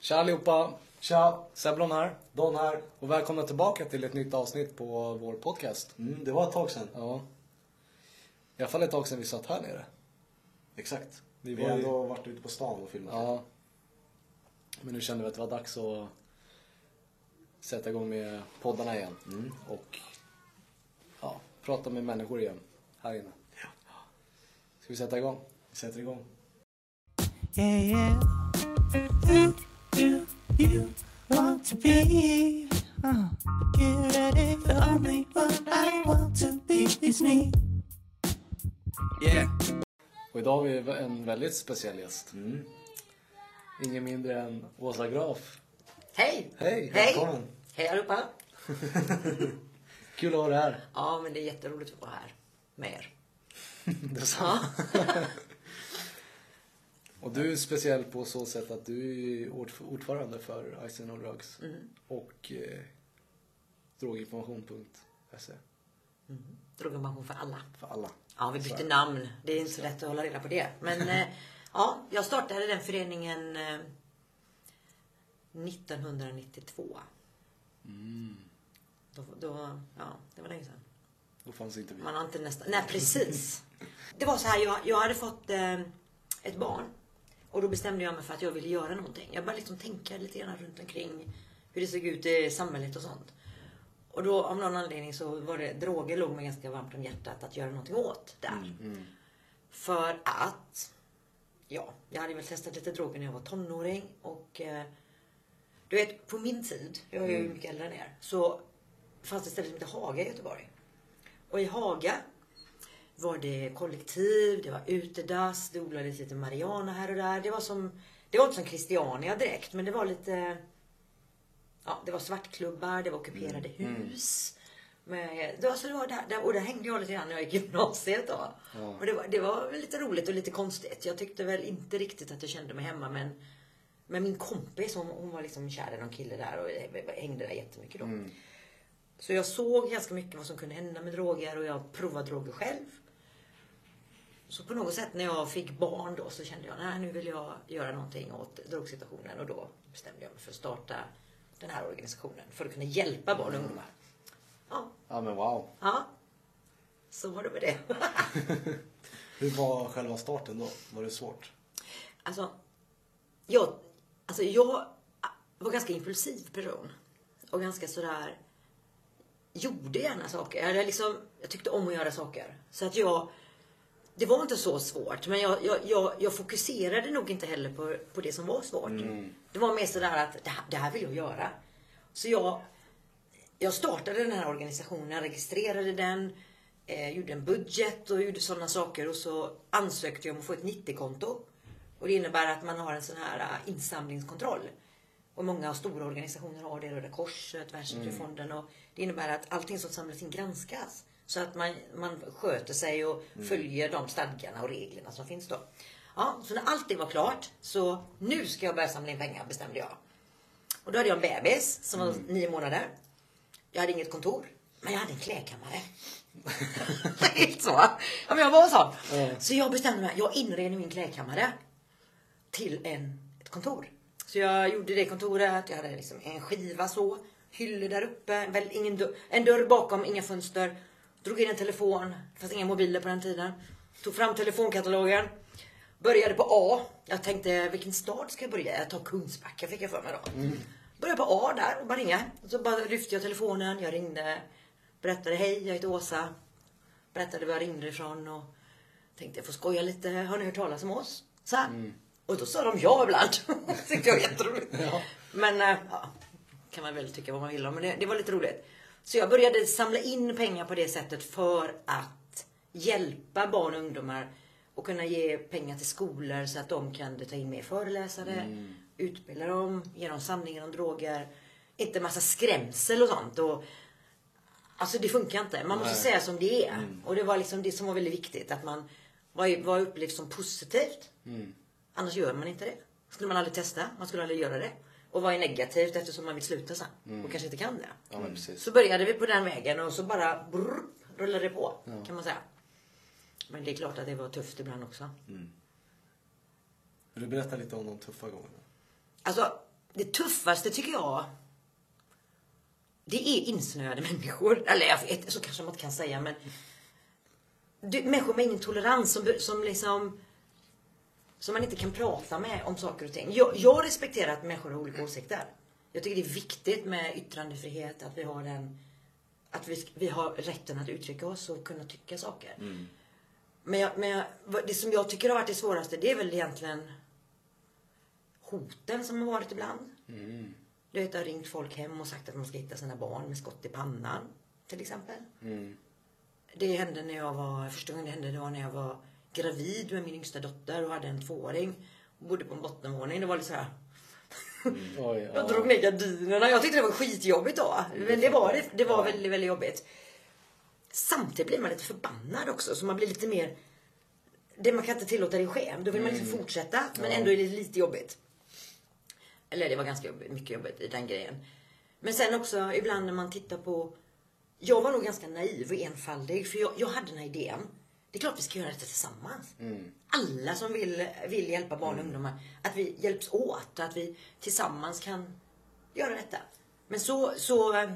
Tja allihopa! Tja, Seblon här. Don här. Och välkomna tillbaka till ett nytt avsnitt på vår podcast. Mm, det var ett tag sedan. Ja. I alla fall ett tag sedan vi satt här nere. Exakt. Vi Vi har ju- ändå varit ute på stan och filmat. Ja. Men nu kände vi att det var dags att sätta igång med poddarna igen. Mm. Och ja, prata med människor igen. Här inne. Ska vi sätta igång? Vi sätter igång. Yeah, yeah. Do you want to be? Uh, get ready for only what I want to be is me. Yeah. Och idag har vi en väldigt speciell gäst. Mm. Ingen mindre än Åsa Graf. Hej! Hej! Välkommen. Hej allihopa! Kul att ha dig här. Ja, men det är jätteroligt att vara här med er. Det är så. Ja. Och du är speciell på så sätt att du är ord- ordförande för Ice No Drugs och eh, droginformation.se Droginformation för alla. för alla. Ja, vi bytte namn. Det är inte så lätt att hålla reda på det. Men eh, ja, jag startade den föreningen eh, 1992. Då, då, ja, det var länge sedan. Då fanns inte vi. Man har inte nästan... Nej, precis. Det var så här, jag, jag hade fått eh, ett barn. Och då bestämde jag mig för att jag ville göra någonting. Jag började liksom tänka lite grann runt omkring hur det såg ut i samhället och sånt. Och då av någon anledning så var det, droger låg mig ganska varmt om hjärtat att göra någonting åt där. För att, ja, jag hade väl testat lite droger när jag var tonåring och eh, du vet, på min tid, jag är ju mycket äldre än er, så fanns det ett ställe som hette Haga i Göteborg. Och i Haga var det kollektiv, det var utedass, det odlades lite marijuana här och där. Det var som, det var inte som Christiania direkt, men det var lite, ja, det var svartklubbar, det var ockuperade hus. Med, det var, så det var där, där, och där hängde jag lite grann när jag gick gymnasiet då. Och det var, det var lite roligt och lite konstigt. Jag tyckte väl inte riktigt att jag kände mig hemma men men min kompis hon, hon var liksom kär i någon kille där och hängde där jättemycket då. Så jag såg ganska mycket vad som kunde hända med droger och jag provade droger själv. Så på något sätt när jag fick barn då så kände jag nej nu vill jag göra någonting åt drogsituationen och då bestämde jag mig för att starta den här organisationen för att kunna hjälpa barn och ungdomar. Ja, Ja men wow. ja. Så var det med det. Hur var själva starten då? Var det svårt? Alltså, jag, alltså jag var ganska impulsiv person. Och ganska sådär, gjorde gärna saker. Jag, liksom, jag tyckte om att göra saker. Så att jag, det var inte så svårt. Men jag, jag, jag, jag fokuserade nog inte heller på, på det som var svårt. Det var mer sådär att det här, det här vill jag göra. Så jag, jag startade den här organisationen, registrerade den, eh, gjorde en budget och gjorde sådana saker och så ansökte jag om att få ett 90-konto. Och det innebär att man har en sån här eh, insamlingskontroll. Och många stora organisationer har det, Röda Korset, Världsnaturfonden och det innebär att allting som samlas in granskas. Så att man, man sköter sig och följer de stadgarna och reglerna som finns då. Ja, så när allt det var klart så nu ska jag börja samla in pengar bestämde jag. Och då hade jag en bebis som var nio månader. Jag hade inget kontor, men jag hade en klädkammare. Helt så. Ja, men jag var sån. Så jag bestämde mig, jag inredde min klädkammare till en, ett kontor. Så jag gjorde det kontoret, jag hade liksom en skiva så, hyllor där uppe, väl ingen dörr, en dörr bakom, inga fönster. Drog in en telefon, det fanns inga mobiler på den tiden. Tog fram telefonkatalogen. Började på A. Jag tänkte, vilken stad ska jag börja? Jag tar Kungsbacka fick jag för mig då. Började på A där och bara ringa. Och så bara lyfte jag telefonen, jag ringde. Berättade, hej jag heter Åsa. Berättade var jag ringde ifrån och tänkte jag får skoja lite. Har ni hört talas om oss? Så här. Och då sa de ja ibland. tyckte jag var jätteroligt. Men äh, ja, kan man väl tycka vad man vill om. Men det, det var lite roligt. Så jag började samla in pengar på det sättet för att hjälpa barn och ungdomar och kunna ge pengar till skolor så att de kan ta in mer föreläsare, utbilda dem, ge dem sanningen om droger. Inte massa skrämsel och sånt. Och, Alltså det funkar inte. Man måste Nej. säga som det är. Och det var liksom det som var väldigt viktigt. Att man var, var upplevt som positivt. Annars gör man inte det. Skulle man aldrig testa. Man skulle aldrig göra det. Och vad är negativt eftersom man vill sluta sen. Och kanske inte kan det. Ja men precis. Så började vi på den vägen och så bara brrr, rullade det på. Kan man säga. Men det är klart att det var tufft ibland också. Vill du berätta lite om de tuffa gångerna? Alltså, det tuffaste tycker jag, det är insnöade människor. Eller jag vet, så kanske man inte kan säga men. Du, människor med ingen tolerans som, som liksom som man inte kan prata med om saker och ting. Jag, jag respekterar att människor har olika åsikter. Jag tycker det är viktigt med yttrandefrihet, att vi har den att vi, vi har rätten att uttrycka oss och kunna tycka saker. Men, jag, men jag, det som jag tycker har varit det svåraste, det är väl egentligen hoten som har varit ibland. Du vet, det har ringt folk hem och sagt att man ska hitta sina barn med skott i pannan. Till exempel. Det hände när jag var, första gången det hände det var när jag var gravid med min yngsta dotter och hade en tvååring. Och bodde på en bottenvåning. Det var lite så här. Oj, Jag drog ner gardinerna. Jag tyckte det var skitjobbigt då. Men det var, det, det var väldigt, väldigt jobbigt. Samtidigt blir man lite förbannad också. Så man blir lite mer... Det man kan inte tillåta det ske. Då vill man liksom fortsätta. Men ändå är det lite jobbigt. Eller det var ganska jobbigt, mycket jobbigt i den grejen. Men sen också ibland när man tittar på... Jag var nog ganska naiv och enfaldig. För jag, jag hade den här idén. Det är klart vi ska göra detta tillsammans. Alla som vill, vill hjälpa barn och ungdomar. Att vi hjälps åt. och Att vi tillsammans kan göra detta. Men så, så, eh,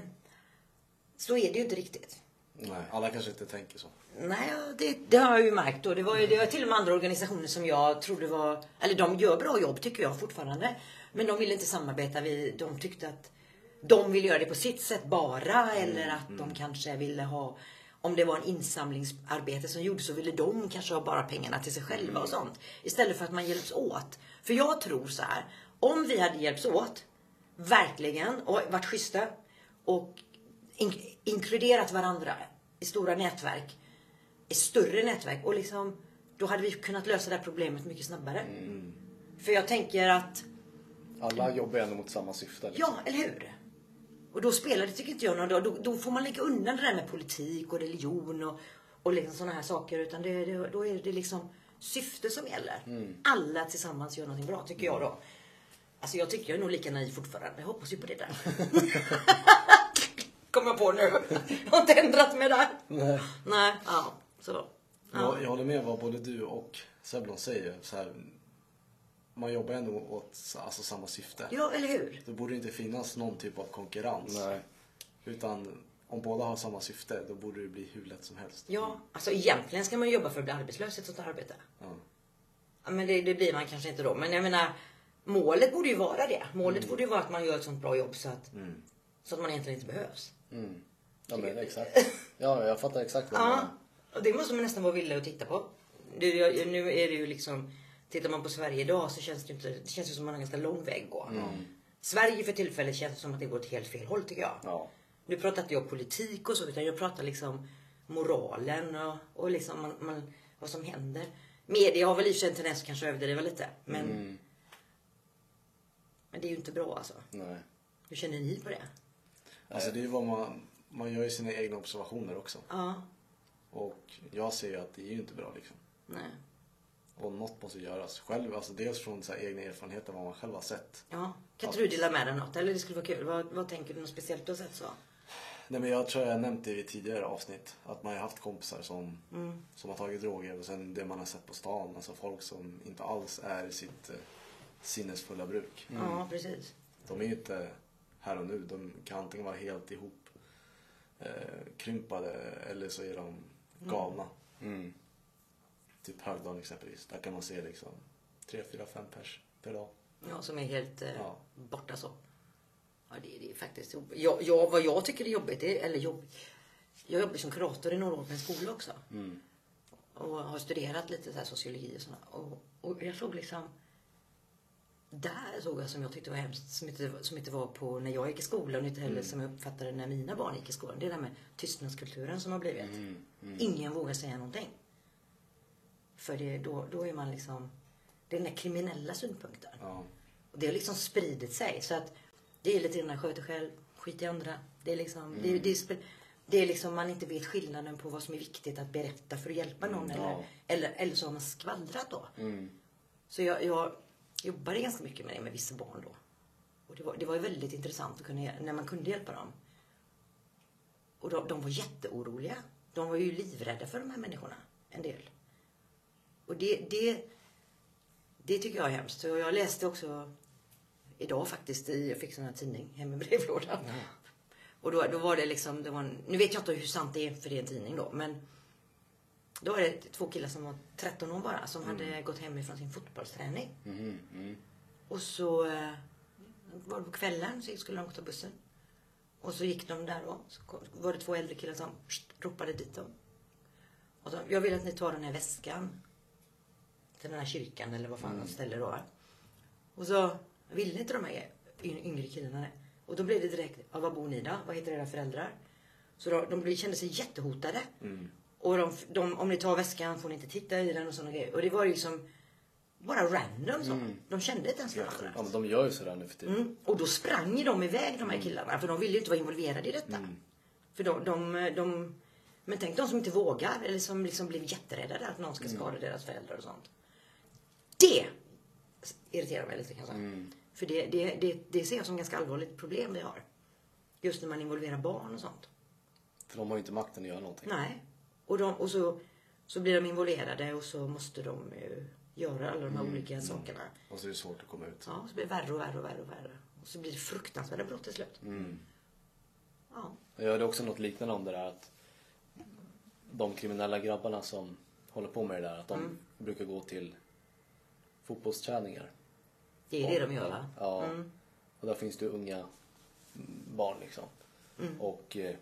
så är det ju inte riktigt. Nej, alla kanske inte tänker så. Nej, det, det har jag ju märkt då. Det var, det var till och med andra organisationer som jag trodde var... Eller de gör bra jobb tycker jag fortfarande. Men de ville inte samarbeta. Vi, de tyckte att de ville göra det på sitt sätt bara. Eller att de kanske ville ha... Om det var en insamlingsarbete som gjordes så ville de kanske ha bara pengarna till sig själva och sånt. Istället för att man hjälps åt. För jag tror så här. Om vi hade hjälps åt, verkligen, och varit schyssta och in, inkluderat varandra i stora nätverk i större nätverk och liksom då hade vi kunnat lösa det här problemet mycket snabbare. För jag tänker att, Alla jobbar ändå mot samma syfte. liksom. ja, eller hur? Och då spelar det, tycker inte jag, någon. Då, då får man lägga undan det där med politik och religion och, och liksom sådana här saker. Utan det, det, då är det liksom syfte som gäller. Alla tillsammans gör någonting bra, tycker jag då. Alltså jag tycker jag är nog lika naiv fortfarande. Jag hoppas ju på det där. Kommer jag på nu. Jag har inte ändrat mig där. Nej. Nej, ja. Så. Ja. Jag, jag håller med vad både du och Seblon säger. Så här, man jobbar ändå åt alltså, samma syfte. Ja, eller hur? Det borde inte finnas någon typ av konkurrens. Nej. Utan om båda har samma syfte, då borde det bli hur lätt som helst. Ja, alltså egentligen ska man jobba för att bli arbetslös i ett sånt här arbete. Ja. Ja, men det, det blir man kanske inte då. Men jag menar, målet borde ju vara det. Målet borde ju vara att man gör ett sånt bra jobb så att, så att man egentligen inte behövs. Ja men exakt. Ja jag fattar exakt vad du Ja, menar. och det måste man nästan vara villig att titta på. Jag, nu är det ju liksom, tittar man på Sverige idag så känns det inte, det känns som att man har en ganska lång väg att gå. Sverige för tillfället känns som att det går åt helt fel håll tycker jag. Ja. Nu pratar inte jag politik och så utan jag pratar liksom moralen och, och liksom man, man, vad som händer. Media har väl i och för sig en tendens att kanske överdriva lite. Men, men det är ju inte bra alltså. Nej. Hur känner ni på det? Alltså det är ju vad man, man gör ju sina egna observationer också. Ja, Och jag ser ju att det är ju inte bra liksom. nej. Och något måste göras. Själv, alltså dels från så här egna erfarenheter, vad man själv har sett. Ja. Kan inte du dela med dig något? Eller det skulle vara kul. Vad, vad tänker du något speciellt du har sett så? Nej men jag tror jag nämnt det i tidigare avsnitt. Att man har haft kompisar som, som har tagit droger och sen det man har sett på stan. Alltså folk som inte alls är i sitt eh, sinnesfulla bruk. Ja, precis. De är ju inte här och nu. De kan antingen vara helt ihop eh, krympade eller så är de galna. Mm. Typ Högdalen exempelvis. Där kan man se liksom 3, 4, 5 pers per dag. Ja, som är helt eh, Ja. borta så. Ja, det, det är faktiskt jobbigt. Jag, jag, vad jag tycker är jobbigt, är- eller jobb, jag jobbar som kurator i några år på en skola också. Och har studerat lite så här sociologi och sådana. Och, och jag såg liksom, där såg jag som jag tyckte var hemskt, som inte, som inte var på när jag gick i skolan och inte heller som jag uppfattade när mina barn gick i skolan. Det är det där med tystnadskulturen som har blivit. Ingen vågar säga någonting. För det, då, då är man liksom, det är den där kriminella synpunkten. Ja. Och det har liksom spridit sig. Så att det är lite grann sköter själv, skit i andra. Det är liksom, det, det, är, det är liksom man inte vet skillnaden på vad som är viktigt att berätta för att hjälpa någon. eller, ja. eller, eller så har man skvallrat då. Mm. Så jag, jag jobbade ganska mycket med det med vissa barn då. Och det var, det var ju väldigt intressant att kunna, när man kunde hjälpa dem. Och de, de var jätteoroliga. De var ju livrädda för de här människorna, en del. Och det, det, det tycker jag är hemskt. Så jag läste också idag faktiskt. I, jag fick sån här tidning hem i brevlådan. Och då, då var det liksom, det var en, nu vet jag inte hur sant det är för det är en tidning då, men då var det två killar som var 13 år bara som hade gått hem ifrån sin fotbollsträning. Och så eh, var det på kvällen så skulle de ta bussen. Och så gick de där då. Så kom- var det två äldre killar som pst, ropade dit dem. Och så, jag vill att ni tar den här väskan. Till den här kyrkan eller vad fan de ställer då. Och så ville inte de här yngre killarna det. Och då blev det direkt, ja, var bor ni då? Vad heter era föräldrar? Så då, de blev, kände sig jättehotade. Och de, de, om ni tar väskan får ni inte titta i den och sådana grejer. Och det var liksom bara random så. De kände inte ens varandra. Ja, de gör ju sådär nu för tiden. Mm. Och då sprang de iväg de här killarna för de ville ju inte vara involverade i detta. För de, de, de, men tänk de som inte vågar eller som liksom blir jätterädda att någon ska skada deras föräldrar och sånt. Det irriterar mig lite kanske. För det, det, det, det ser jag som ganska allvarligt problem vi har. Just när man involverar barn och sånt. För de har ju inte makten att göra någonting. Nej. Och, de, och så, så blir de involverade och så måste de ju göra alla de här olika sakerna. Och så är det svårt att komma ut. Ja, och så blir det värre och värre och värre och värre. Och så blir det fruktansvärda brott till slut. Ja. Jag hörde också något liknande om det där att de kriminella grabbarna som håller på med det där, att de brukar gå till fotbollsträningar. Det är det de gör va? Ja. Och där finns det unga mm, barn liksom. Och eh,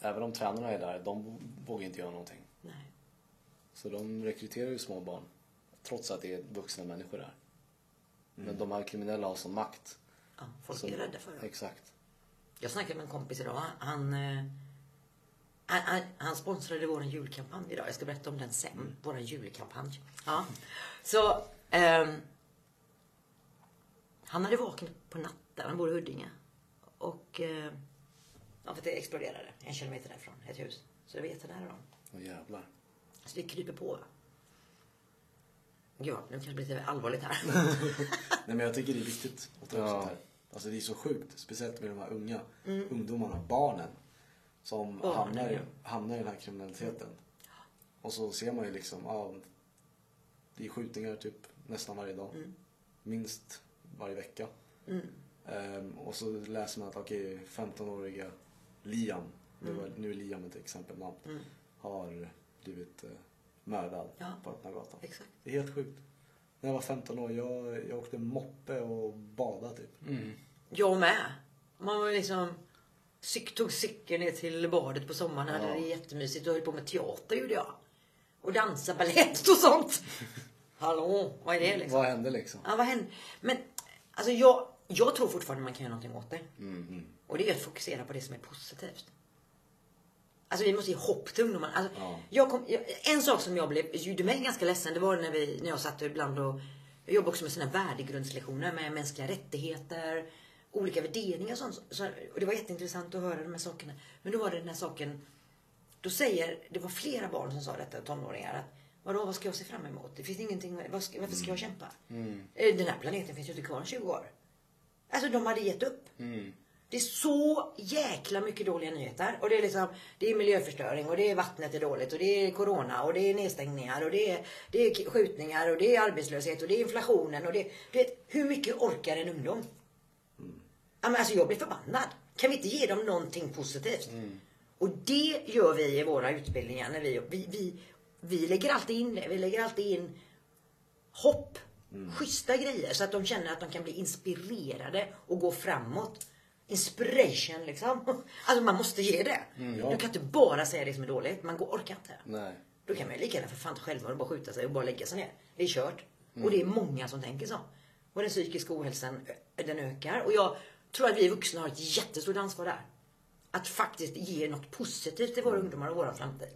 även om tränarna är där, de vågar inte göra någonting. Nej. Så de rekryterar ju små barn. Trots att det är vuxna människor där. Men de här kriminella har sån makt. Ja, folk Så- är rädda för dem. Exakt. Jag snackade med en kompis idag. Han, eh, han, han, han sponsrade vår julkampanj idag. Jag ska berätta om den sen. Vår julkampanj. Ja. Så, ehm, han hade vaknat på natten. Han bor i Huddinge. Och eh, ja, för det exploderade en kilometer därifrån. Ett hus. Så det var jättenära dem. Åh jävlar. Så det kryper på. Ja, nu kanske det blir lite allvarligt här. Nej men jag tycker det är viktigt att ta upp Ja. sånt här. Alltså det är så sjukt. Speciellt med de här unga ungdomarna, barnen. Som Barnen, hamnar, i, ja. hamnar i den här kriminaliteten. Och så ser man ju liksom, ja, det är skjutningar typ nästan varje dag. Minst varje vecka. Ehm, och så läser man att okej, 15-åriga Liam, nu, var, nu är Liam ett exempelnamn, har blivit eh, mördad Ja. på öppna gatan. Exakt. Det är helt sjukt. När jag var 15 år, jag, jag åkte moppe och badade typ. Jag med. Man var liksom cyk, tog cykeln ner till badet på sommaren. Hade Ja. det jättemysigt och höll på med teater gjorde jag. Och dansa balett och sånt. Hallå, vad är det liksom? Vad hände liksom? Ja, vad hände? Men alltså jag, jag tror fortfarande man kan göra någonting åt det. Och det är att fokusera på det som är positivt. Alltså vi måste ge hopp till ungdomarna. Alltså, Ja. jag kom, jag, en sak som jag blev, gjorde mig ganska ledsen, det var när, vi, när jag satt ibland och jag jobbade också med här värdegrundslektioner med mänskliga rättigheter, olika värderingar och sånt. Så, och det var jätteintressant att höra de här sakerna. Men då var det den här saken, då säger, det var flera barn som sa detta, tonåringar, att vadå, vad ska jag se fram emot? Det finns ingenting, vad ska, varför ska jag kämpa? Eh, Den här planeten finns ju inte kvar om 20 år. Alltså de hade gett upp. Det är så jäkla mycket dåliga nyheter. Och det är liksom, det är miljöförstöring och det är vattnet är dåligt och det är corona och det är nedstängningar och det är, det är skjutningar och det är arbetslöshet och det är inflationen och det, du vet, hur mycket orkar en ungdom? Ja, men alltså jag blir förbannad. Kan vi inte ge dem någonting positivt? Och det gör vi i våra utbildningar när vi, vi, vi, vi lägger alltid in det. Vi lägger alltid in hopp. Schyssta grejer så att de känner att de kan bli inspirerade och gå framåt. Inspiration liksom. Alltså man måste ge det. ja. Du kan inte bara säga det som är dåligt. Man går, orkar inte. Nej. Då kan man ju lika gärna för fan självmord bara skjuta sig och bara lägga sig ner. Det är kört. Och det är många som tänker så. Och den psykiska ohälsan den ökar. Och jag tror att vi vuxna har ett jättestort ansvar där. Att faktiskt ge något positivt till våra ungdomar och vår framtid.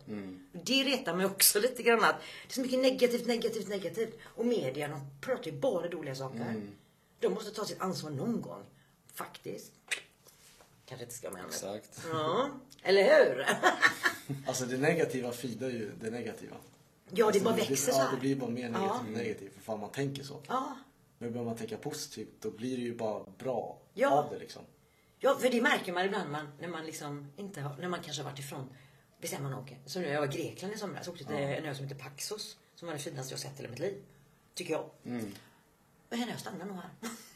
Det retar mig också lite grann att det är så mycket negativt, negativt, negativt. Och media de pratar ju bara dåliga saker. De måste ta sitt ansvar någon gång. Faktiskt. Kanske inte ska med det. Exakt. Ja, eller hur? Alltså det negativa fidar ju det negativa. ja, det alltså, bara växer så Ja, här. det blir bara mer negativt Ja. och negativt. För fan man tänker så. Ja. Men börjar man tänka positivt då blir det ju bara bra Ja. av det liksom. Ja, för det märker man ibland man, när man liksom inte har, när man kanske har varit ifrån, säger man åker, som nu jag var i Grekland i somras, åkte till en ö som heter Paxos, som var det finaste jag sett i hela mitt liv. Tycker jag. vad händer? Jag stannar nog här.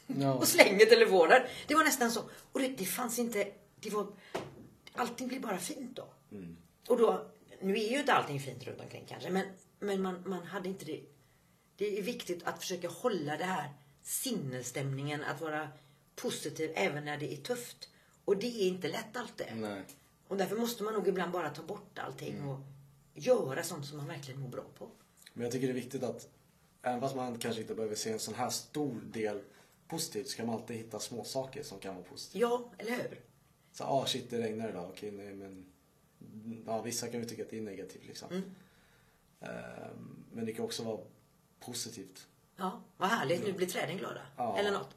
Ja. och slänger telefonen. Det var nästan så. Och det, det fanns inte, det var, allting blir bara fint då. Och då, nu är ju inte allting fint runt omkring kanske, men, men man, man hade inte det. Det är viktigt att försöka hålla det här sinnesstämningen, att vara positiv även när det är tufft. Och det är inte lätt alltid. Nej. Och därför måste man nog ibland bara ta bort allting och göra sånt som man verkligen mår bra på. Men jag tycker det är viktigt att även fast man kanske inte behöver se en sån här stor del positivt så kan man alltid hitta små saker som kan vara positiva. Ja, eller hur? Så ah shit det regnar idag, okej nej men ja, vissa kan ju tycka att det är negativt liksom. Ehm, men det kan också vara positivt. Ja, vad härligt. Nu blir träden glada. Ja. Eller något.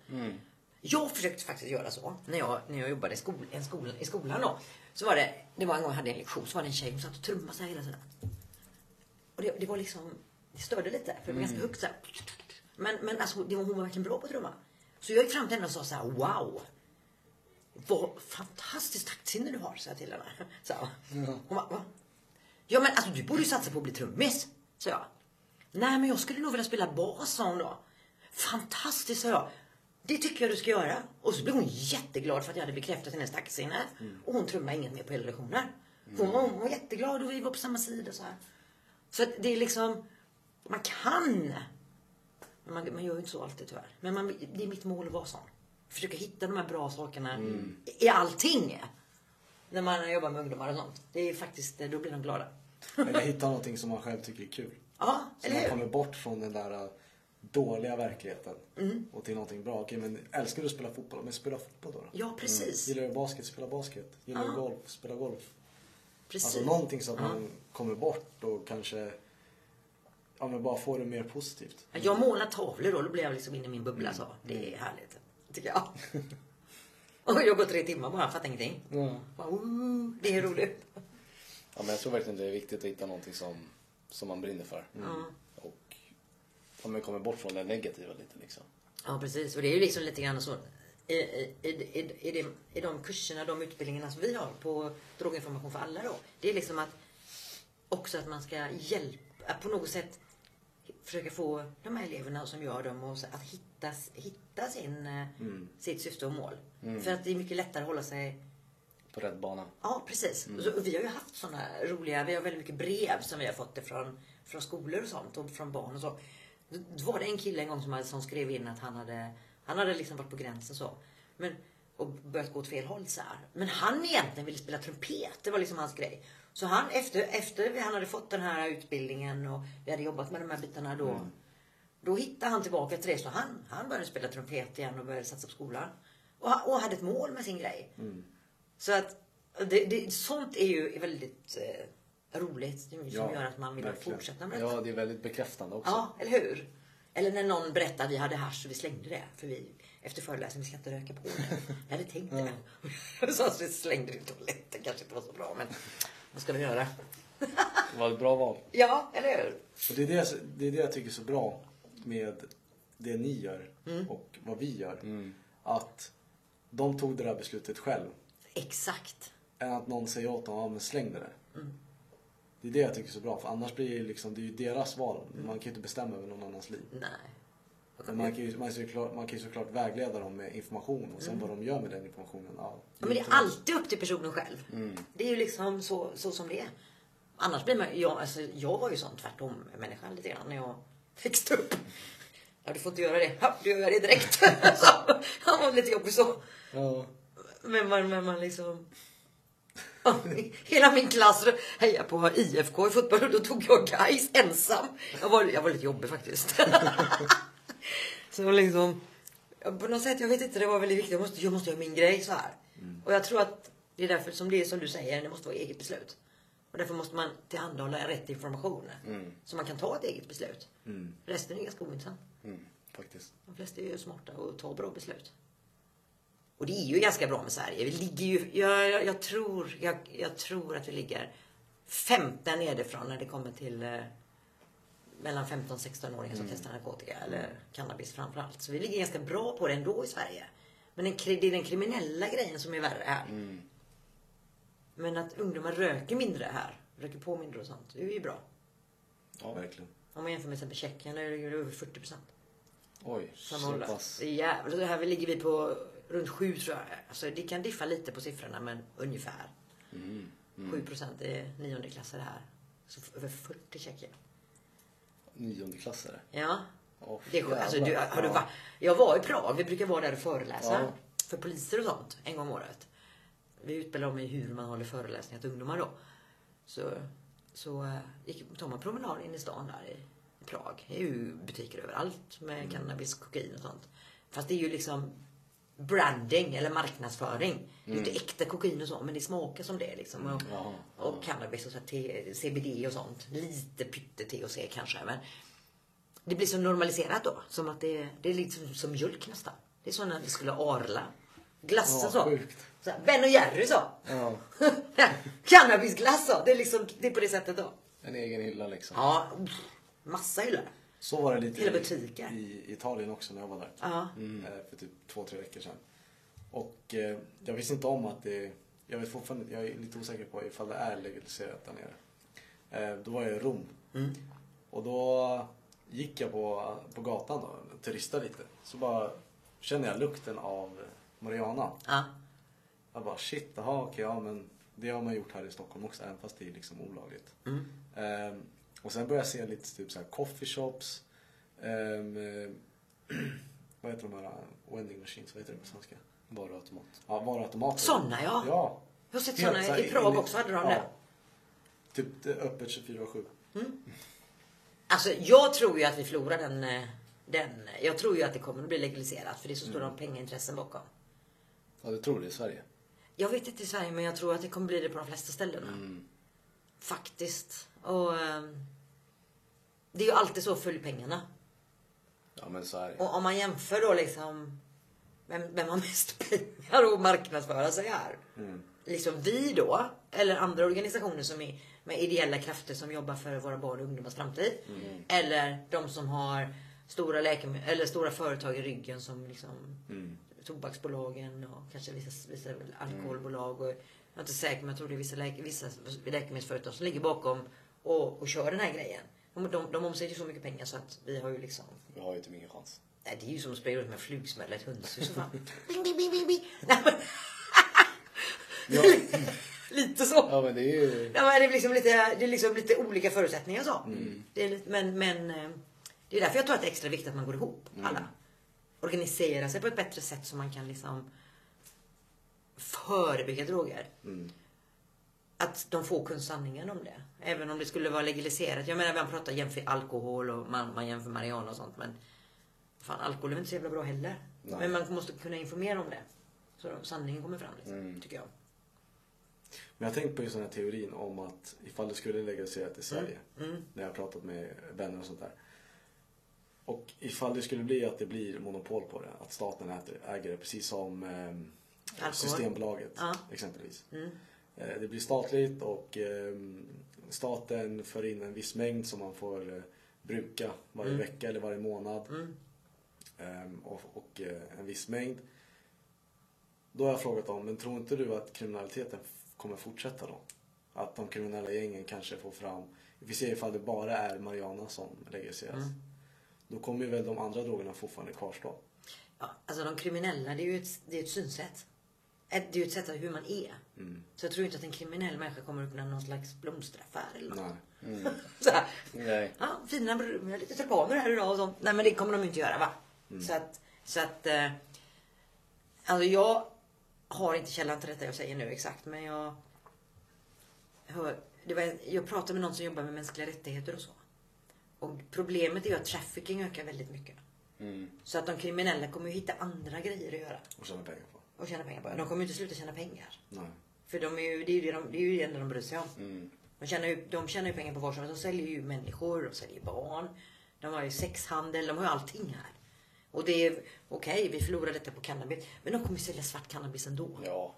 Jag försökte faktiskt göra så när jag, när jag jobbade i, skol, en skola, i skolan då. Så var det, det var en gång jag hade en lektion, så var det en tjej som satt och trummade så här hela tiden. Och det, det var liksom, det störde lite, för det var ganska högt så här. Men, men alltså, det var, hon var verkligen bra på att trumma. Så jag gick fram till henne och sa så här, wow. Vad fantastiskt taktsinne du har, sa jag till henne. Så, hon bara, va? Ja men alltså du borde ju satsa på att bli trummis, sa jag. Nej men jag skulle nog vilja spela bas, sa hon då. Fantastiskt, sa jag. Det tycker jag du ska göra. Och så blev hon jätteglad för att jag hade bekräftat hennes taktsinne. Och hon trummade inget mer på hela lektionen. Hon, var, hon var jätteglad och vi var på samma sida så här. Så att det är liksom, man kan. Men Man, man gör ju inte så alltid tyvärr. Men man, det är mitt mål att vara sån. Försöka hitta de här bra sakerna i, i allting. När man jobbar med ungdomar och sånt. Det är faktiskt, då blir de glada. Eller hitta någonting som man själv tycker är kul. Ja, Så eller man hur? kommer bort från den där uh, dåliga verkligheten Mm. och till någonting bra. Okej men älskar du att spela fotboll? Men spela fotboll då. då. Ja, precis. Gillar du basket? Spela basket. Gillar du golf? Spela golf. Precis. Alltså någonting så att man kommer bort och kanske ja, men bara får det mer positivt. Jag målar tavlor då, då blir jag liksom inne i min bubbla så. Det är härligt. Tycker jag. Och jag går tre timmar bara, fattar ingenting. Bara, "Ooh, Det är roligt. Ja, men jag tror verkligen det är viktigt att hitta någonting som, som man brinner för. Och om man kommer bort från det negativa lite liksom. Ja precis, och det är ju liksom lite grann så. I, i, i, i, i, de, I de kurserna, de utbildningarna som vi har på Droginformation för alla då. Det är liksom att också att man ska hjälpa, på något sätt försöka få de här eleverna som gör dem och att hitta, hitta sin, eh, sitt syfte och mål. För att det är mycket lättare att hålla sig På rätt bana. Ja, precis. Så, och vi har ju haft såna roliga, vi har väldigt mycket brev som vi har fått ifrån från skolor och sånt och från barn och så. Då var det en kille en gång som, som skrev in att han hade, han hade liksom varit på gränsen så. Men, och börjat gå åt fel håll så här. Men han egentligen ville spela trumpet, det var liksom hans grej. Så han efter, efter han hade fått den här utbildningen och vi hade jobbat med de här bitarna då. Då hittade han tillbaka till det så han, han började spela trumpet igen och började satsa på skolan. Och, och hade ett mål med sin grej. Så att det, det, sånt är ju väldigt eh, roligt. Som Ja, gör att man vill verkligen. fortsätta med detta. Ja, det är väldigt bekräftande också. Ja, eller hur? Eller när någon berättar att vi hade hasch och vi slängde det. För vi, efter föreläsningen, vi ska inte röka på det. Jag hade tänkt det. Så att vi slängde det i toaletten. kanske inte var så bra, men vad ska vi göra? Det var ett bra val. Ja, eller hur? Och det är det, det är det jag tycker är så bra med det ni gör Mm. och vad vi gör. Att de tog det där beslutet själv. Exakt. Än att någon säger åt dem, ja men släng det där. Mm. Det är det jag tycker är så bra. För annars blir det liksom, det är ju deras val. Mm. Man kan ju inte bestämma över någon annans liv. Nej. Men man kan ju, man kan ju, såklart, man kan ju såklart vägleda dem med information och sen vad de gör med den informationen. Ja, Mm. Ja, men det är alltid upp till personen själv. Det är ju liksom så, så som det är. Annars blir man jag, alltså, jag var ju sån tvärtom människa lite grann när jag växte upp. Ja, du får inte göra det. Ja, du gör det direkt. han var lite jobbig så. Ja. Men man, men man liksom... Hela min klass hejade på IFK i fotboll och då tog jag guys ensam. Jag var, jag var lite jobbig faktiskt. så liksom... På något sätt, jag vet inte, det var väldigt viktigt. Jag måste, jag måste göra min grej så här. Och jag tror att det är därför som det är som du säger, det måste vara eget beslut. Och därför måste man tillhandahålla rätt information. Så man kan ta ett eget beslut. Resten är ganska ointressant. Mm, faktiskt. De flesta är ju smarta och tar bra beslut. Och det är ju ganska bra med Sverige. Vi ligger ju, jag, jag, jag, tror, jag, jag tror att vi ligger femte nedifrån när det kommer till eh, mellan 15 och 16-åringar som testar narkotika eller cannabis framförallt. Så vi ligger ganska bra på det ändå i Sverige. Men den, det är den kriminella grejen som är värre här. Men att ungdomar röker mindre här, röker på mindre och sånt, det är ju bra. Ja, verkligen. Om man jämför med till exempel Tjeckien, där är det över 40 procent. Oj, som så pass. Det är jävligt. Här ligger vi på runt sju tror jag. Alltså det kan diffa lite på siffrorna men ungefär. Mm. 7 procent är niondeklassare här. Så över 40 tjecker. Niondeklassare. Ja. Åh, Det är, alltså, du, har du va- jag var i Prag. Vi brukar vara där och föreläsa. Ja. För poliser och sånt. En gång om året. Vi utbildar dem i hur man håller föreläsningar till ungdomar då. Så, så eh, gick, tar man promenad in i stan där i, i Prag. Det är ju butiker överallt med Mm. cannabis, kokain och sånt. Fast det är ju liksom branding eller marknadsföring. Det är inte äkta kokain och så men det smakar som det liksom. Och, Jaha, och cannabis och så här, T- CBD och sånt. Lite pytte THC kanske men det blir så normaliserat då. Som att det, det är lite som mjölk nästan. Det är som när vi skulle arla. Glassen Ja, så. sjukt. så här, ben och Jerry så. Ja, Cannabisglass så. Det är liksom det är på det sättet då. en egen hylla liksom. Ja, massa hyllor. Så var det lite Hela i- butiker. i Italien också när jag var där. Ja. Eh, För typ två, tre veckor sedan. Och eh, jag visste inte om att det... Jag vet fortfarande, jag är lite osäker på ifall det är legaliserat där nere. Eh, Då var jag i Rom. Och då gick jag på, på gatan då, turistade lite. Så bara känner jag lukten av marijuana. Ja. Jag bara shit, jaha okej, ja men det har man gjort här i Stockholm också även fast det är liksom olagligt. Ehm, och sen började jag se lite typ så här coffeeshops. Um, vad heter de här vending machines, vad heter det på svenska? Varuautomat. Ja, varuautomater. Såna, ja. Ja. Jag har sett Helt såna så här i Prag också hade de ja. det. Typ det är öppet 24-7. Alltså jag tror ju att vi förlorar den, eh, den. Jag tror ju att det kommer att bli legaliserat för det är så stora pengaintressen bakom. Ja, du tror det i Sverige? Jag vet inte i Sverige men jag tror att det kommer bli det på de flesta ställena. Faktiskt. Och ehm, det är ju alltid så följ pengarna. Ja, men så är det. Och om man jämför då liksom vem, vem har mest pengar att marknadsföra sig här? Liksom vi då, eller andra organisationer som är med ideella krafter som jobbar för våra barn och ungdomars framtid. Eller de som har stora, läkemedel, eller stora företag i ryggen som liksom tobaksbolagen och kanske vissa, vissa alkoholbolag. Och, jag är inte säker men jag tror det är vissa, läke, vissa läkemedelsföretag som ligger bakom och, och kör den här grejen. De, de, de omsätter ju så mycket pengar så att vi har ju liksom Vi har ju typ ingen chans. Nej, det är ju som att springa runt med flugsmäll ett hönshus. Bing, bing, bing, bing, bing. Nej, men... lite så. Ja, men det är ju... Ja, men det är liksom lite, det är liksom lite olika förutsättningar så. Det är lite, men, men eh, det är därför jag tror att det är extra viktigt att man går ihop alla. Organisera sig på ett bättre sätt så man kan liksom förebygga droger. Att de får kunna sanningen om det. Även om det skulle vara legaliserat. Jag menar man pratar jämför alkohol och man, man jämför marijuana och sånt men fan alkohol är inte så jävla bra heller. Nej. Men man måste kunna informera om det. Så sanningen kommer fram liksom, tycker jag. Men jag har tänkt på just den här teorin om att ifall det skulle legaliserat i Sverige. Mm. När jag har pratat med vänner och sånt där. Och ifall det skulle bli att det blir monopol på det. Att staten äter, äger det precis som Alkohol. Systembolaget Ja. exempelvis. Mm. Eh, Det blir statligt och ehm, staten för in en viss mängd som man får eh, bruka varje Mm. vecka eller varje månad. Ehm, och och eh, en viss mängd. Då har jag frågat dem, men tror inte du att kriminaliteten kommer fortsätta då? Att de kriminella gängen kanske får fram, vi ser ifall det bara är marijuana som legaliseras. Mm. Då kommer ju väl de andra drogerna fortfarande kvarstå. Ja, alltså de kriminella, det är ju ett, det är ett synsätt. Ett- Det är ju ett sätt av hur man är. Mm. Så jag tror inte att en kriminell människa kommer att kunna någon slags blomsteraffär eller något. Nej. Så här, Nej. ja, fina jag har lite tulpaner här idag och sånt. Nej men det kommer de inte göra va. Mm. Så att, så att, eh, alltså jag har inte källan till detta jag säger nu exakt men jag hör, det var, jag pratade med någon som jobbar med mänskliga rättigheter och så. Och problemet är ju att trafficking ökar väldigt mycket. Mm. Så att de kriminella kommer ju hitta andra grejer att göra Och tjäna pengar på. Och tjäna pengar på. De kommer ju inte sluta tjäna pengar. Nej. För de är ju, det är ju det, de, det, är ju det enda de bryr sig om. Mm. De tjänar ju, de tjänar ju pengar på vad som helst. De säljer ju människor, de säljer barn. De har ju sexhandel, de har ju allting här. Och det är okej, vi förlorar detta på cannabis. Men de kommer ju sälja svart cannabis ändå. Ja.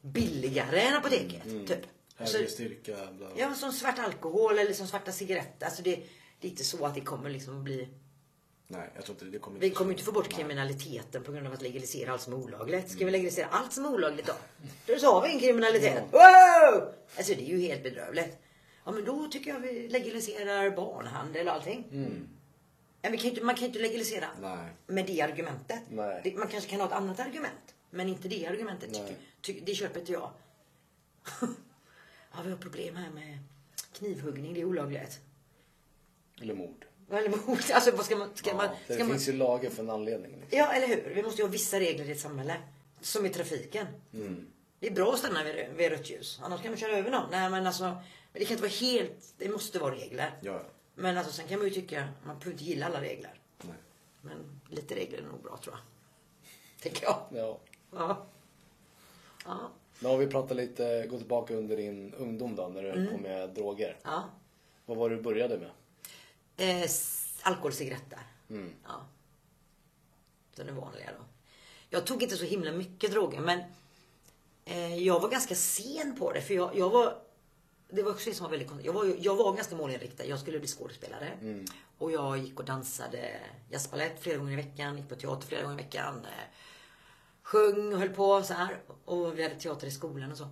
Billigare än apoteket, typ. Alltså, Högre styrka, bla bla. ja, som svart alkohol eller som svarta cigaretter. Alltså det, det är inte så att det kommer liksom bli... Nej, jag tror inte det kommer Vi kommer inte få bort kriminaliteten på grund av att legalisera allt som är olagligt. Ska vi legalisera allt som är olagligt då? Då så har vi en kriminalitet. Wow! Alltså det är ju helt bedrövligt. Ja men då tycker jag vi legaliserar barnhandel och allting. Nej, vi kan inte, man kan inte legalisera Nej. med det argumentet. Nej. Man kanske kan ha ett annat argument. Men inte det argumentet. Tycker, ty, det köper inte jag. ja, vi har problem här med knivhuggning. Det är olagligt. Eller mord. Eller mord. Alltså vad ska man... Ska man, Det ska man finns ju lagar för en anledning. Liksom. ja, eller hur? Vi måste ju ha vissa regler i ett samhälle. Som i trafiken. Mm. Det är bra att stanna vid, vid rött ljus. Annars kan man köra över någon. Nej, men alltså. Men det kan inte vara helt... Det måste vara regler. Ja, Men alltså sen kan man ju tycka... Man behöver inte gilla alla regler. nej. Men lite regler är nog bra tror jag. Tänker jag. Ja. Ja. Ja. Nu har vi pratat lite, gå tillbaka under din ungdom då, när du höll på med droger. ja. Vad var det du började med? Eh, s- alkohol, cigaretter. Mm. Ja. Den är vanliga då. Jag tog inte så himla mycket droger men eh, jag var ganska sen på det för jag, jag var det var också det som var väldigt konstigt. Jag var, jag var ganska målinriktad. Jag skulle bli skådespelare. Och jag gick och dansade jazzbalett flera gånger i veckan. Gick på teater flera gånger i veckan. Eh, sjöng och höll på så här. Och vi hade teater i skolan och så.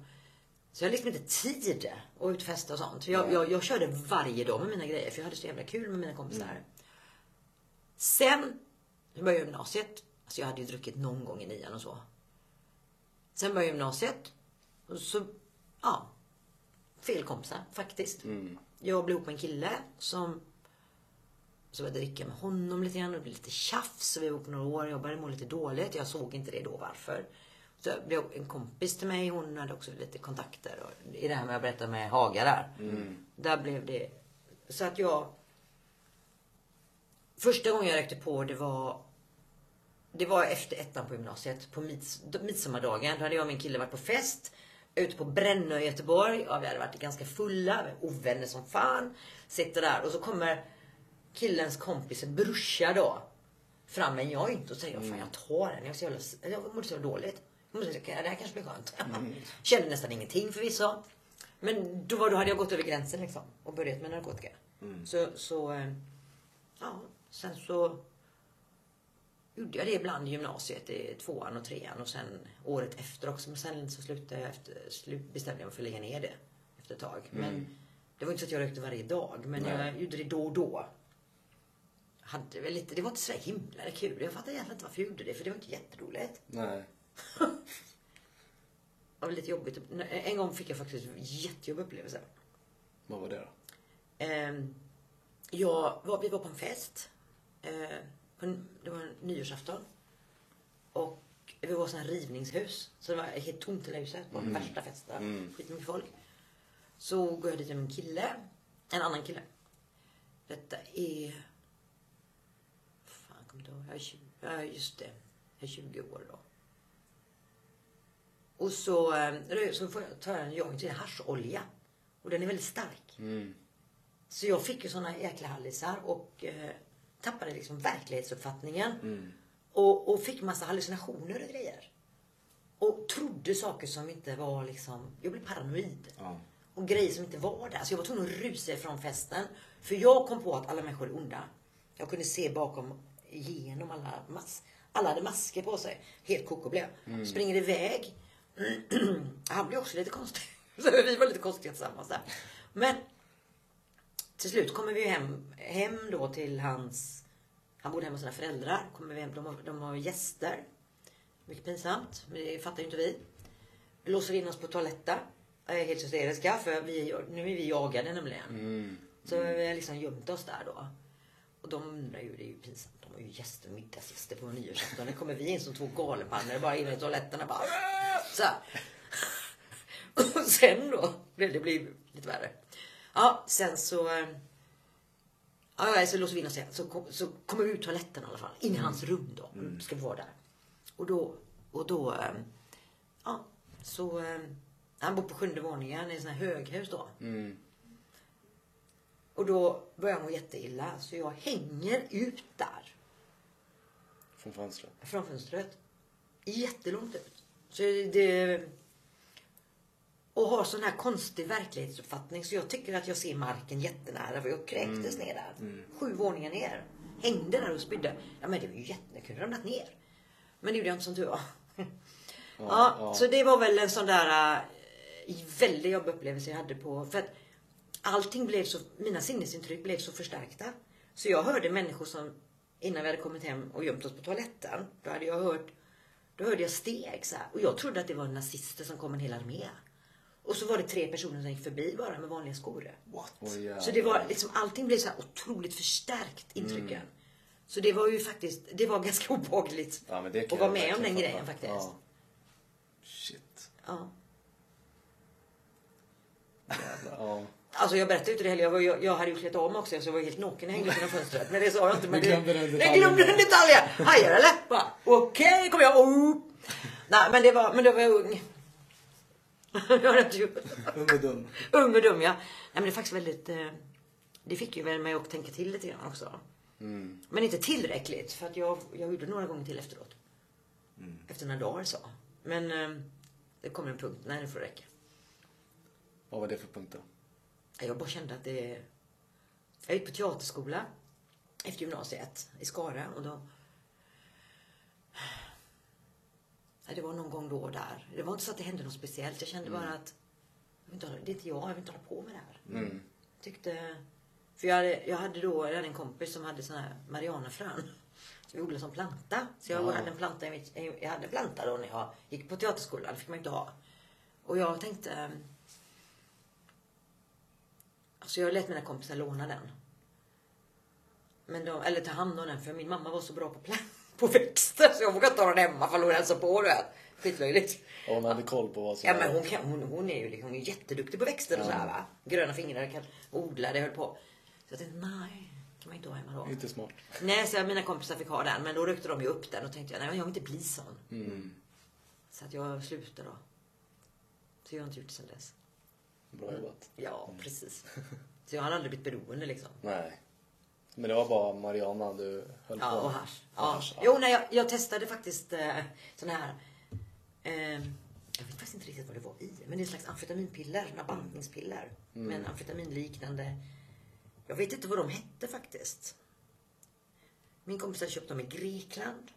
Så jag hade liksom inte tid att utfesta och sånt. Jag, jag, jag körde varje dag med mina grejer för jag hade så jävla kul med mina kompisar. Sen började jag gymnasiet. Alltså jag hade ju druckit någon gång i nian och så. Sen började gymnasiet. Och så, ja. Fel kompisar faktiskt. Jag blev ihop med en kille som så började jag dricka med honom lite grann och det blev lite tjafs. Vi var ihop några år. Jag började må lite dåligt. Jag såg inte det då varför. Blev en kompis till mig. Hon hade också lite kontakter. Och I det här med att berätta med Haga där. Där blev det. Så att jag. Första gången jag räckte på det var. Det var efter ettan på gymnasiet. På mids, midsommardagen. Då hade jag och min kille varit på fest. Ute på Brännö i Göteborg. Ja, vi hade varit ganska fulla. Ovänner som fan. Sitter där och så kommer killens kompis brorsa då. Fram med en joint och säger fan jag tar den. Jag, så jävla, jag mådde så dåligt. Jag mådde, så- det här kanske blir skönt. Kände nästan ingenting förvisso. Men då, var, då hade jag gått över gränsen liksom. Och börjat med narkotika. Så, så eh, ja, sen så gjorde jag det ibland i gymnasiet, i tvåan och trean och sen året efter också. Men sen så slutade jag efter, slut, bestämde jag mig för att lägga ner det efter ett tag. Men det var inte så att jag rökte varje dag, men jag gjorde det då och då. Hade väl lite, det var inte så himla kul. Jag fattar egentligen inte varför jag gjorde det, för det var inte jätteroligt. Nej. Det var lite jobbigt. En gång fick jag faktiskt en jättejobbig upplevelse. Vad var det då? Ehm, jag var, vi var på en fest. Eh, på en, det var en nyårsafton. Och vi var sån här rivningshus. Så det var helt tomt i huset. På den värsta festen. Mm. Skitmycket folk. Så går jag dit med en kille. En annan kille. Detta är... Fan, jag kommer inte ihåg. Jag är 20, ja, just det. Jag är 20 år då. Och så, eh, så får jag en joint till hascholja. Och den är väldigt stark. Mm. Så jag fick ju såna jäkla hallisar och eh, tappade liksom verklighetsuppfattningen. Och, och fick massa hallucinationer och grejer. Och trodde saker som inte var liksom, jag blev paranoid. Ja. Och grejer som inte var där. Så jag var tvungen att rusa ifrån festen. För jag kom på att alla människor är onda. Jag kunde se bakom, igenom alla mas Alla hade masker på sig. Helt koko blev jag. Springer iväg. Han blev också lite konstig. Så vi var lite konstiga tillsammans där. Men till slut kommer vi hem, hem då till hans... Han bodde hemma hos sina föräldrar. Kommer vi hem, de, har, de har gäster. Mycket pinsamt, men det fattar ju inte vi. Låser in oss på toaletten. Är helt hysteriska för vi, nu är vi jagade nämligen. Så vi har liksom gömt oss där då. Och de undrar ju, det är ju pinsamt. De har ju gäster, middagsgäster på nyårsafton. Nu kommer vi in som två galenpannor bara in i toaletten och bara så här. Och sen då det blir lite värre. Ja, sen så... eh, Ja, ja, så låser vi in oss igen. Så, kom, så kommer vi ut toaletten i alla fall. In i hans rum då. Ska vi vara där. Och då... Och då... eh, Ja, så... eh, Han bor på sjunde våningen i sån här höghus då. Mm. Och då börjar jag må jätteilla. Så jag hänger ut där. Från fönstret. Från fönstret. Jättelångt ut. Så det... Och har sån här konstig verklighetsuppfattning. Så jag tycker att jag ser marken jättenära. För jag kräktes ner där. Sju våningar ner. Hängde där och spydde. Ja men det var ju jätte... Jag kunde ramlat ner. Men det gjorde jag inte som tur var. Ja, ja. så det var väl en sån där äh, väldigt jobbig upplevelse jag hade på... För att allting blev så... Mina sinnesintryck blev så förstärkta. Så jag hörde människor som, innan vi hade kommit hem och gömt oss på toaletten, då hade jag hört, då hörde jag steg så här. Och jag trodde att det var nazister som kom en hel armé. Och så var det tre personer som gick förbi bara med vanliga skor. What? Jävlar. Så det var liksom, allting blev så här otroligt förstärkt intrycken. Så det var ju faktiskt, det var ganska obehagligt Ja, att vara med om den grejen faktiskt. Ja. Shit. Ja. Jävlar, ja. Alltså jag berättade ju inte det heller. Jag, var, jag, jag hade ju klätt av mig också så jag var helt naken hängde genom fönstret. Men det sa jag inte. Men glömde den Jag glömde den detaljen. Hajar eller? Okej, kom jag. Oh. Nej men det var, men då var jag ung. jag var rätt Ung och dum. ung och dum ja. Nej men det är faktiskt väldigt, eh, det fick ju väl mig att tänka till lite grann också. Men inte tillräckligt för att jag, jag gjorde några gånger till efteråt. Efter några dagar så. Men eh, det kommer en punkt, nej nu får det räcka. Vad var det för punkt då? Jag bara kände att det... Jag gick på teaterskola efter gymnasiet i Skara och då... Det var någon gång då och där. Det var inte så att det hände något speciellt. Jag kände bara att det är inte jag, jag vill inte hålla på med det här. Mm. Tyckte... För jag hade, jag hade då jag hade en kompis som hade såna här marijuanafrön. Som vi odlade som planta. Så jag hade en planta i mitt, jag hade en planta då när jag gick på teaterskolan. Det fick man inte ha. Och jag tänkte... Så jag lät mina kompisar låna den. Men de, eller ta hand om den för min mamma var så bra på, plan, på växter så jag vågade inte ha den hemma för hon hälsade på. Du vet. Skitlöjligt. Och hon hade koll på vad som Ja men hon, kan, hon, hon är ju liksom, hon är jätteduktig på växter och sådär va. Gröna fingrar, kan odla, det höll på. Så jag tänkte nej, kan man inte ha hemma då. Inte smart. Nej, så jag, mina kompisar fick ha den men då rökte de ju upp den och tänkte jag nej jag vill inte bli sån. Så att jag slutade då. Så jag har inte gjort det sen dess. Bra jobbat. Ja, precis. Så jag har aldrig blivit beroende liksom. Nej. Men det var bara Mariana du höll på Ja, med. och hasch. Och Ja. hasch, ja. Jo, nej, jag, jag testade faktiskt eh, sån här... Eh, jag vet faktiskt inte riktigt vad det var i. Men det är en slags amfetaminpiller. Såna bantningspiller. Mm. Men amfetaminliknande. Jag vet inte vad de hette faktiskt. Min kompis hade köpt dem i Grekland.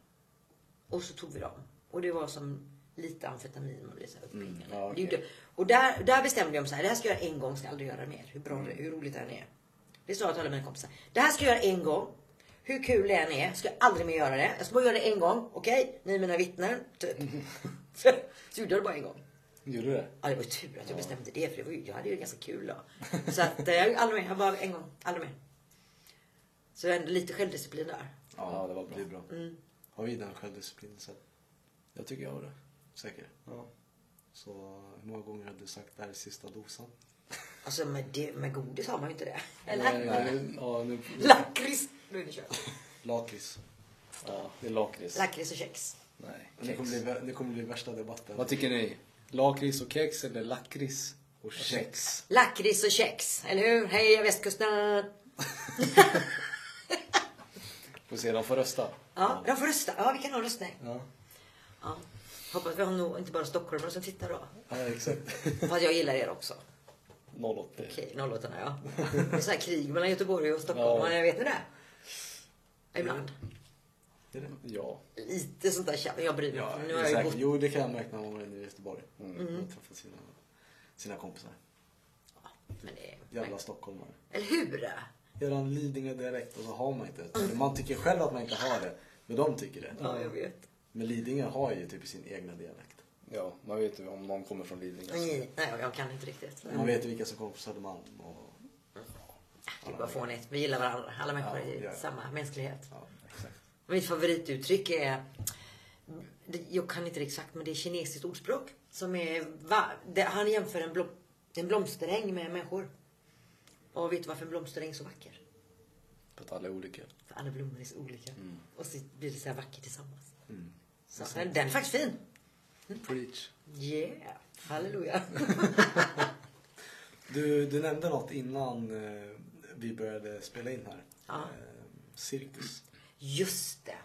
Och så tog vi dem. Och det var som lite amfetamin. Man blev så uppringad. Mm, ja. Det gjorde- Och där, där bestämde jag mig så här. Det här ska jag göra en gång. Ska aldrig göra det mer. Hur bra det Mm. hur roligt det än är. Det sa jag till alla mina kompisar. Det här ska jag göra en gång. Hur kul det än är, ska jag aldrig mer göra det. Jag ska bara göra det en gång, okej? Ni är mina vittnen, typ. så gjorde jag det bara en gång. Gjorde du det? Ja, det var ju tur att jag bestämde det, för det var ju, jag hade ju det ganska kul då. Så att, eh, jag aldrig mer, jag bara en gång, aldrig mer. Så ändå lite självdisciplin där. Ja, det var bra. blir bra. Har vi den självdisciplinen sen? Jag tycker jag har det. Säker? Ja. Så hur många gånger har du sagt det här är sista dosan? Alltså med, det, med godis har man ju inte det. Nej, Eller? nu, ja, nu, Lakrits! Nu är det kört. Lakrits. ja, det är lakrits. Lakrits och kex. Nej, Det kommer, kex. bli, det kommer bli värsta debatten. Vad tycker ni? Lakrits och kex eller lakrits och kex? Lakrits och kex, eller hur? Heja västkusten! Får se, de får rösta. Ja, de får rösta. Ja, vi kan ha röstning. Ja. Ja. Hoppas vi har nog inte bara stockholmare som tittar då. Ja, exakt. Fast jag gillar er också. 08. Okej, 08 ja. Det är så här krig mellan Göteborg och Stockholm. Ja. Ja. Vet ni det? Ibland. Är det? Ja. Lite sånt där tjafs. Jag bryr mig Ja. Nu har jag bott... Jo, det kan jag märka när man inne i Göteborg. Mm. Och träffat sina, sina kompisar. Men det är... Jävla stockholmare. Eller hur? Gör en Lidingö-dialekt och så har man inte det. Man tycker själv att man inte har det. Men de tycker det. Ja, jag vet. Men Lidingö har ju typ sin egna dialekt. Ja, man vet ju om någon kommer från Lidingö. Nej, nej, jag kan inte riktigt. Man vet ju vilka som kommer från Södermalm. Och... Det är bara fånigt. Vi gillar varandra. Alla människor Ja, är ja. samma mänsklighet. Ja, exakt. Mitt favorituttryck är... Jag kan inte det exakt, men det är kinesiskt ordspråk. Som är... Va, det, han jämför en, blom, en blomsteräng med människor. Och vet du varför en blomsteräng är så vacker? För att alla är olika. För alla blommor är så olika. Och så blir det så här vackert tillsammans. Mm. Så, den, den är faktiskt fin. Preach. Yeah. Halleluja. Du, du nämnde något innan eh, vi började spela in här. Ja. Eh, cirkus. Just det.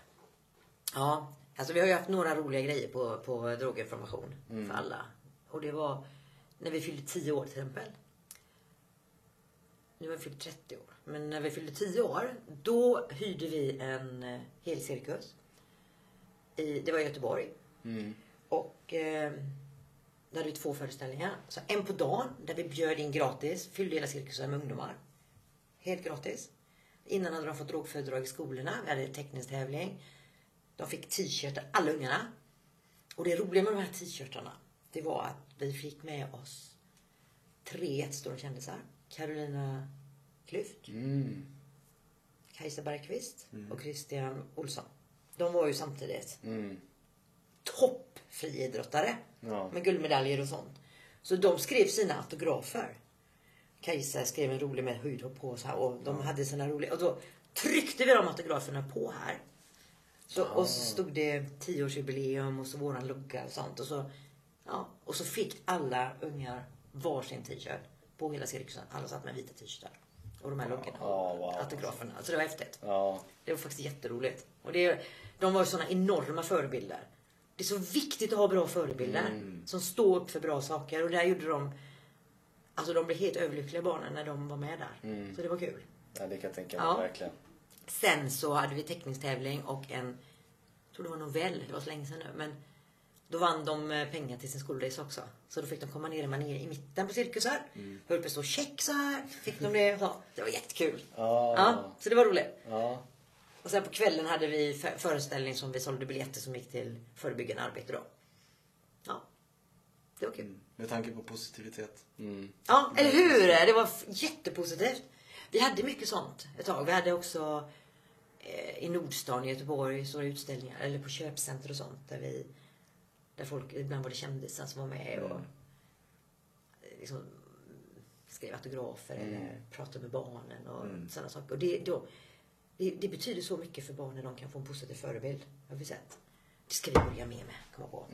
Ja, alltså vi har ju haft några roliga grejer på, på droginformation för alla. Och det var när vi fyllde 10 år till exempel. Nu har vi fyllt 30 år. Men när vi fyllde 10 år, då hyrde vi en eh, hel cirkus. I, det var i Göteborg. Mm. Och eh, då hade vi två föreställningar. Så en på dagen där vi bjöd in gratis, fyllde hela cirkusen med ungdomar. Helt gratis. Innan hade de fått drogföredrag i skolorna. Vi hade teckningstävling. De fick t-shirtar, alla ungarna. Och det roliga med de här t-shirtarna, det var att vi fick med oss tre jättestora kändisar. Carolina Klüft, Mm. Kajsa Bergqvist och Christian Olsson. De var ju samtidigt Mm. toppfriidrottare. Ja. Med guldmedaljer och sånt. Så de skrev sina autografer. Kajsa skrev en rolig med höjdhopp på så här, och de hade sina roliga. Och då tryckte vi de autograferna på här. Så, och så stod det tioårsjubileum och så våran logga och sånt. Och så, ja, och så fick alla ungar varsin t-shirt på hela cirkusen. Alla satt med vita t-shirtar. Och de här loggorna. Ja, wow. Autograferna. Så det var häftigt. Ja. Det var faktiskt jätteroligt. Och det, de var ju såna enorma förebilder. Det är så viktigt att ha bra förebilder som står upp för bra saker. Och där gjorde de... Alltså de blev helt överlyckliga barnen när de var med där. Så det var kul. ja, det kan jag tänka mig Ja. verkligen. Sen så hade vi teckningstävling och en... Jag tror det var novell, det var så länge sedan nu. Men då vann de eh, pengar till sin skolresa också. Så då fick de komma ner i manér i mitten på cirkusar. Mm. Höll på att stå check så här. Fick de det. Så. Det var jättekul. Ja. Ja, så det var roligt. Ja. Och sen på kvällen hade vi fö- föreställning som vi sålde biljetter som gick till förebyggande arbete då. Ja. Det var kul. Med tanke på positivitet. Mm. Ja, eller hur? Det var jättepositivt. Vi hade mycket sånt ett tag. Vi hade också eh, i Nordstan i Göteborg stora utställningar. Eller på köpcenter och sånt. Där vi där folk, ibland var det kändisar som var med och eh, liksom, skrev autografer eller pratade med barnen och sådana saker. Och det, då, det, det betyder så mycket för barn när de kan få en positiv förebild. Har vi sett. Det ska vi börja med med, komma på.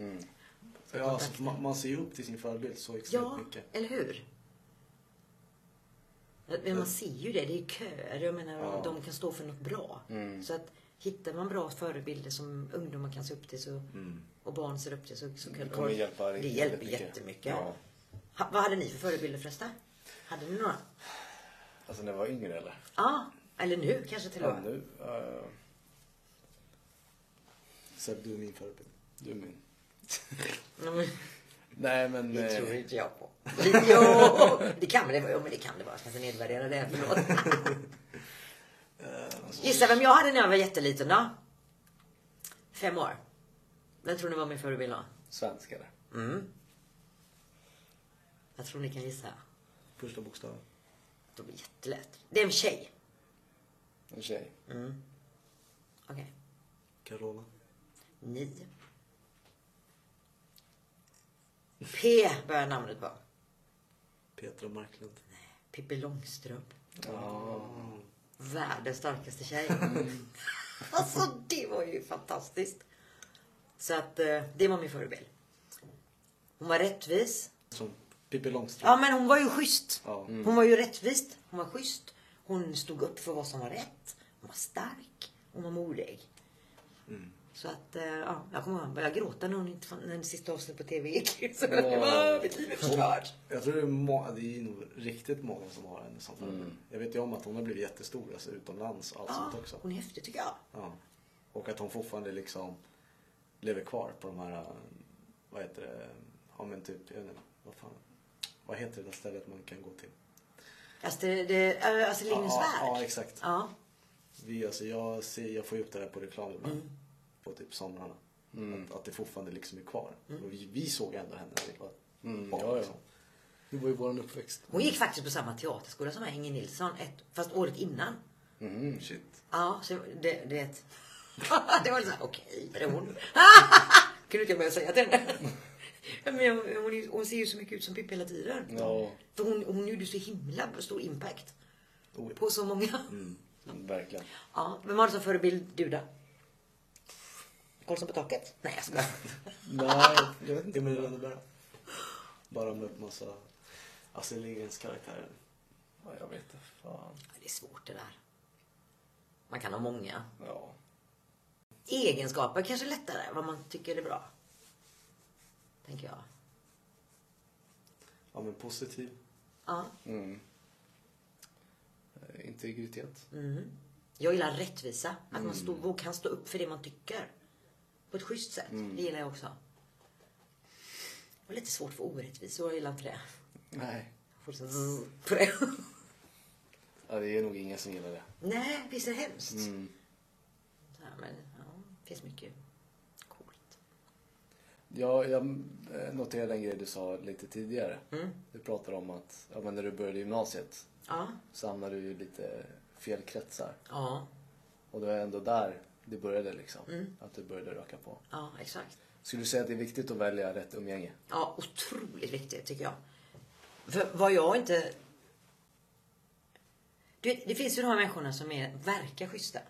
Ja, alltså, man, man ser ju upp till sin förebild så extremt Ja, mycket. eller hur? Men man ser ju det, det är köer. Jag menar, Ja. de kan stå för något bra. Så att hittar man bra förebilder som ungdomar kan se upp till så, och barn ser upp till så, så kan Det kommer hjälpa Det hjälper mycket. jättemycket. Ja. Ha, vad hade ni för förebilder förresten? Hade ni några? Alltså när jag var yngre eller? Ja, eller nu kanske till och Ja, med. nu. Uh, Seb, du är min förebild. du är min. Ja, men Nej men. Det eh, tror inte jag på. Jo, det kan det vara. Jo, men det kan det vara. Jag ska inte nedvärdera det. Förlåt. Gissa vem jag hade när jag var jätteliten då? Fem år. Vem tror ni var min förebild då? Svensk eller? Mm. Jag tror ni kan gissa. Första bokstaven. Det blir jättelätt. Det är en tjej. En tjej. Okej. Carola. Nio. P börjar namnet på. Petra Marklund. Pippi Långstrump. Ja. Världens starkaste tjej. alltså det var ju fantastiskt. Så att eh, det var min förebild. Hon var rättvis. Som Pippi Långstrump. Ja men hon var ju schysst. Ja. Hon var ju rättvist. Hon var schysst. Hon stod upp för vad som var rätt. Hon var stark. Hon var modig. Så att, eh, ja, jag kommer ihåg, jag gråta när hon inte fann, när den sista avsnittet på TV gick. Så det var, mitt liv är förstört. Jag tror det är, må- det är nog riktigt många som har henne som förebild. Jag vet ju om att hon har blivit jättestor, alltså utomlands och allt Ja, sånt också. hon är häftig tycker jag. Ja. Och att hon fortfarande liksom lever kvar på de här, vad heter det, ja men typ, jag vet inte, vad fan, vad heter det där stället man kan gå till? Alltså, det, det, alltså Lindens ja, värld. ja, exakt. Ja. Vi, alltså, jag, ser, jag får ju upp det där på reklam ibland. På typ somrarna. Att, att det fortfarande liksom är kvar. Och vi, vi såg ändå henne när vi var Mm, barn. ja, ja. liksom. Det var ju våran uppväxt. Hon gick faktiskt på samma teaterskola som Inger Nilsson, ett, fast året innan. Mm. Shit. Ja, så det, det. det var lite såhär, okej, är det hon? Kunde inte jag börja säga till henne. Men hon, hon, ser ju så mycket ut som Pippi hela tiden. Ja. För hon, hon gjorde så himla stor impact. Oh. På så många. Mm, Verkligen. Ja, vem har du som förebild du då? Karlsson på taket? Nej jag skojar. Nej, jag vet inte. Emil Lönneberga. Bara med massa Astrid Lindgrens karaktärer. Ja, jag vet inte. Fan. Det är svårt det där. Man kan ha många. Ja. Egenskaper kanske lättare, vad man tycker är bra. Tänker jag. Ja men positiv. Ja. Mm. Eh, Integritet. Mm. Jag gillar rättvisa. Att man stå, kan stå upp för det man tycker. På ett schysst sätt. Det gillar jag också. Det var lite svårt för orättvisor. Jag gillar inte det. Nej. Jag får på det. Ja, det är nog ingen som gillar det. Nej, visst är det hemskt? Mm. Men finns mycket coolt. Ja, jag noterade en grej du sa lite tidigare. Mm. Du pratade om att ja, men när du började gymnasiet Ja, så hamnade du i lite fel kretsar. ja, Och det var ändå där det började liksom. Mm. Att du började röka på. ja, exakt. Skulle du säga att det är viktigt att välja rätt umgänge? Ja, otroligt viktigt tycker jag. För vad jag inte... Du vet, det finns ju de här människorna som är, verkar schyssta.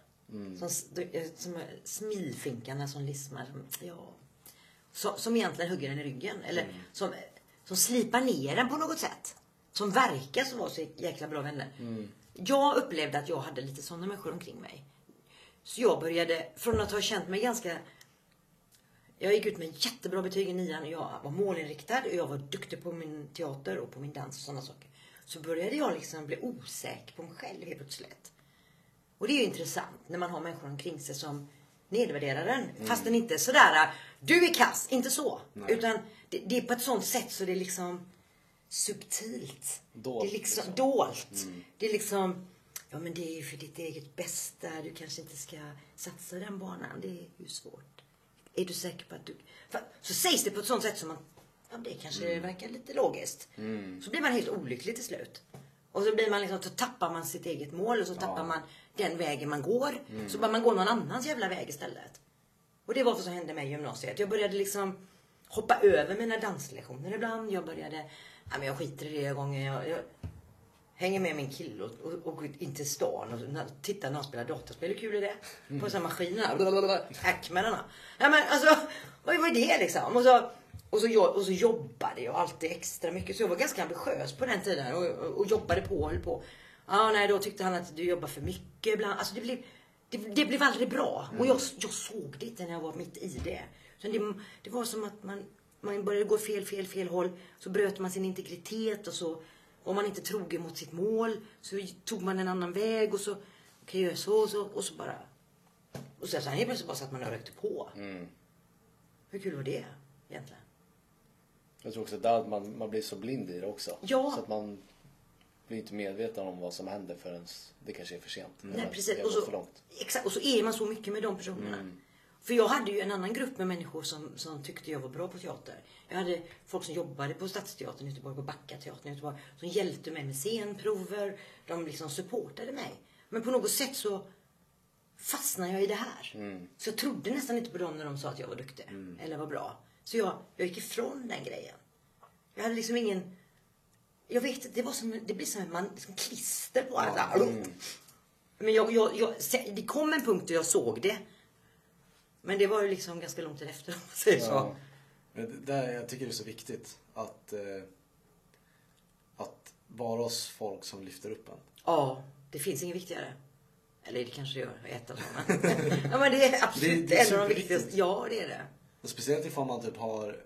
Som, s- du- som är smilfinkarna som lismar. Som, ja, som, som egentligen hugger en i ryggen. Eller som, som slipar ner den på något sätt. Som verkar som var så jäkla bra vänner. Jag upplevde att jag hade lite sådana människor omkring mig. Så jag började, från att ha känt mig ganska jag gick ut med jättebra betyg i nian och jag var målinriktad och jag var duktig på min teater och på min dans och sådana saker. Så började jag liksom bli osäker på mig själv helt plötsligt. Och det är ju intressant när man har människor omkring sig som nedvärderar en. Fast den inte är sådär, du är kass, inte så. Utan det, det är på ett sånt sätt så det är liksom subtilt. Dolt, det är liksom, liksom. dolt. Det är liksom, ja men det är ju för ditt eget bästa. Du kanske inte ska satsa den banan. Det är ju svårt. Är du säker på att du... För, så sägs det på ett sånt sätt som att ja, det kanske verkar lite logiskt. Så blir man helt olycklig till slut. Och så blir man liksom, så tappar man sitt eget mål och så tappar man den vägen man går. Så bara man gå någon annans jävla väg istället. Och det var vad som hände mig i gymnasiet. Jag började liksom hoppa över mina danslektioner ibland. Jag började, ja men jag skiter i det gången. Jag, jag hänger med min kille och, och, och in till stan och när- tittar när han spelar dataspel. Hur kul är det? På sådana maskinerna. Hackmanerna. Ja men alltså, vad var det liksom? Och så, och, så, jag, och så jobbade jag alltid extra mycket. Så jag var ganska ambitiös på den tiden och, och, och jobbade på och höll på. Ja, nej, då tyckte han att du jobbar för mycket ibland. Alltså det blev, det, det blev aldrig bra. Och jag, jag såg det inte när jag var mitt i det. Så det, det var som att man, man började gå fel, fel, fel håll. Så bröt man sin integritet och så var man inte trogen mot sitt mål. Så tog man en annan väg och så, okej okay, jag så och så och så bara. Och sen så helt plötsligt bara satt man och rökte på. Hur kul var det egentligen? Jag tror också att man, man blir så blind i det också. Ja. Så att man blir inte medveten om vad som händer förrän det kanske är för sent. Nej, Eller precis. Och så, för långt. exakt, och så är man så mycket med de personerna. För jag hade ju en annan grupp med människor som, som tyckte jag var bra på teater. Jag hade folk som jobbade på Stadsteatern i Göteborg, på Backateatern i Göteborg, som hjälpte mig med scenprover. De liksom supportade mig. Men på något sätt så fastnade jag i det här. Så jag trodde nästan inte på dem när de sa att jag var duktig. Eller var bra. Så jag, jag gick ifrån den grejen. Jag hade liksom ingen... Jag vet det var som, det blir som man, som klister på allt. Ja, Men jag, jag, jag, det kom en punkt där jag såg det. Men det var ju liksom ganska lång tid efter om man säger så. Ja. Men det där, jag tycker det är så viktigt att, eh, att vara hos folk som lyfter upp en. Ja, det finns inget viktigare. Eller det kanske det gör, ett av dem. ja men det är absolut Det- det är en av de viktigaste. Ja, det är det. Och speciellt ifall man typ har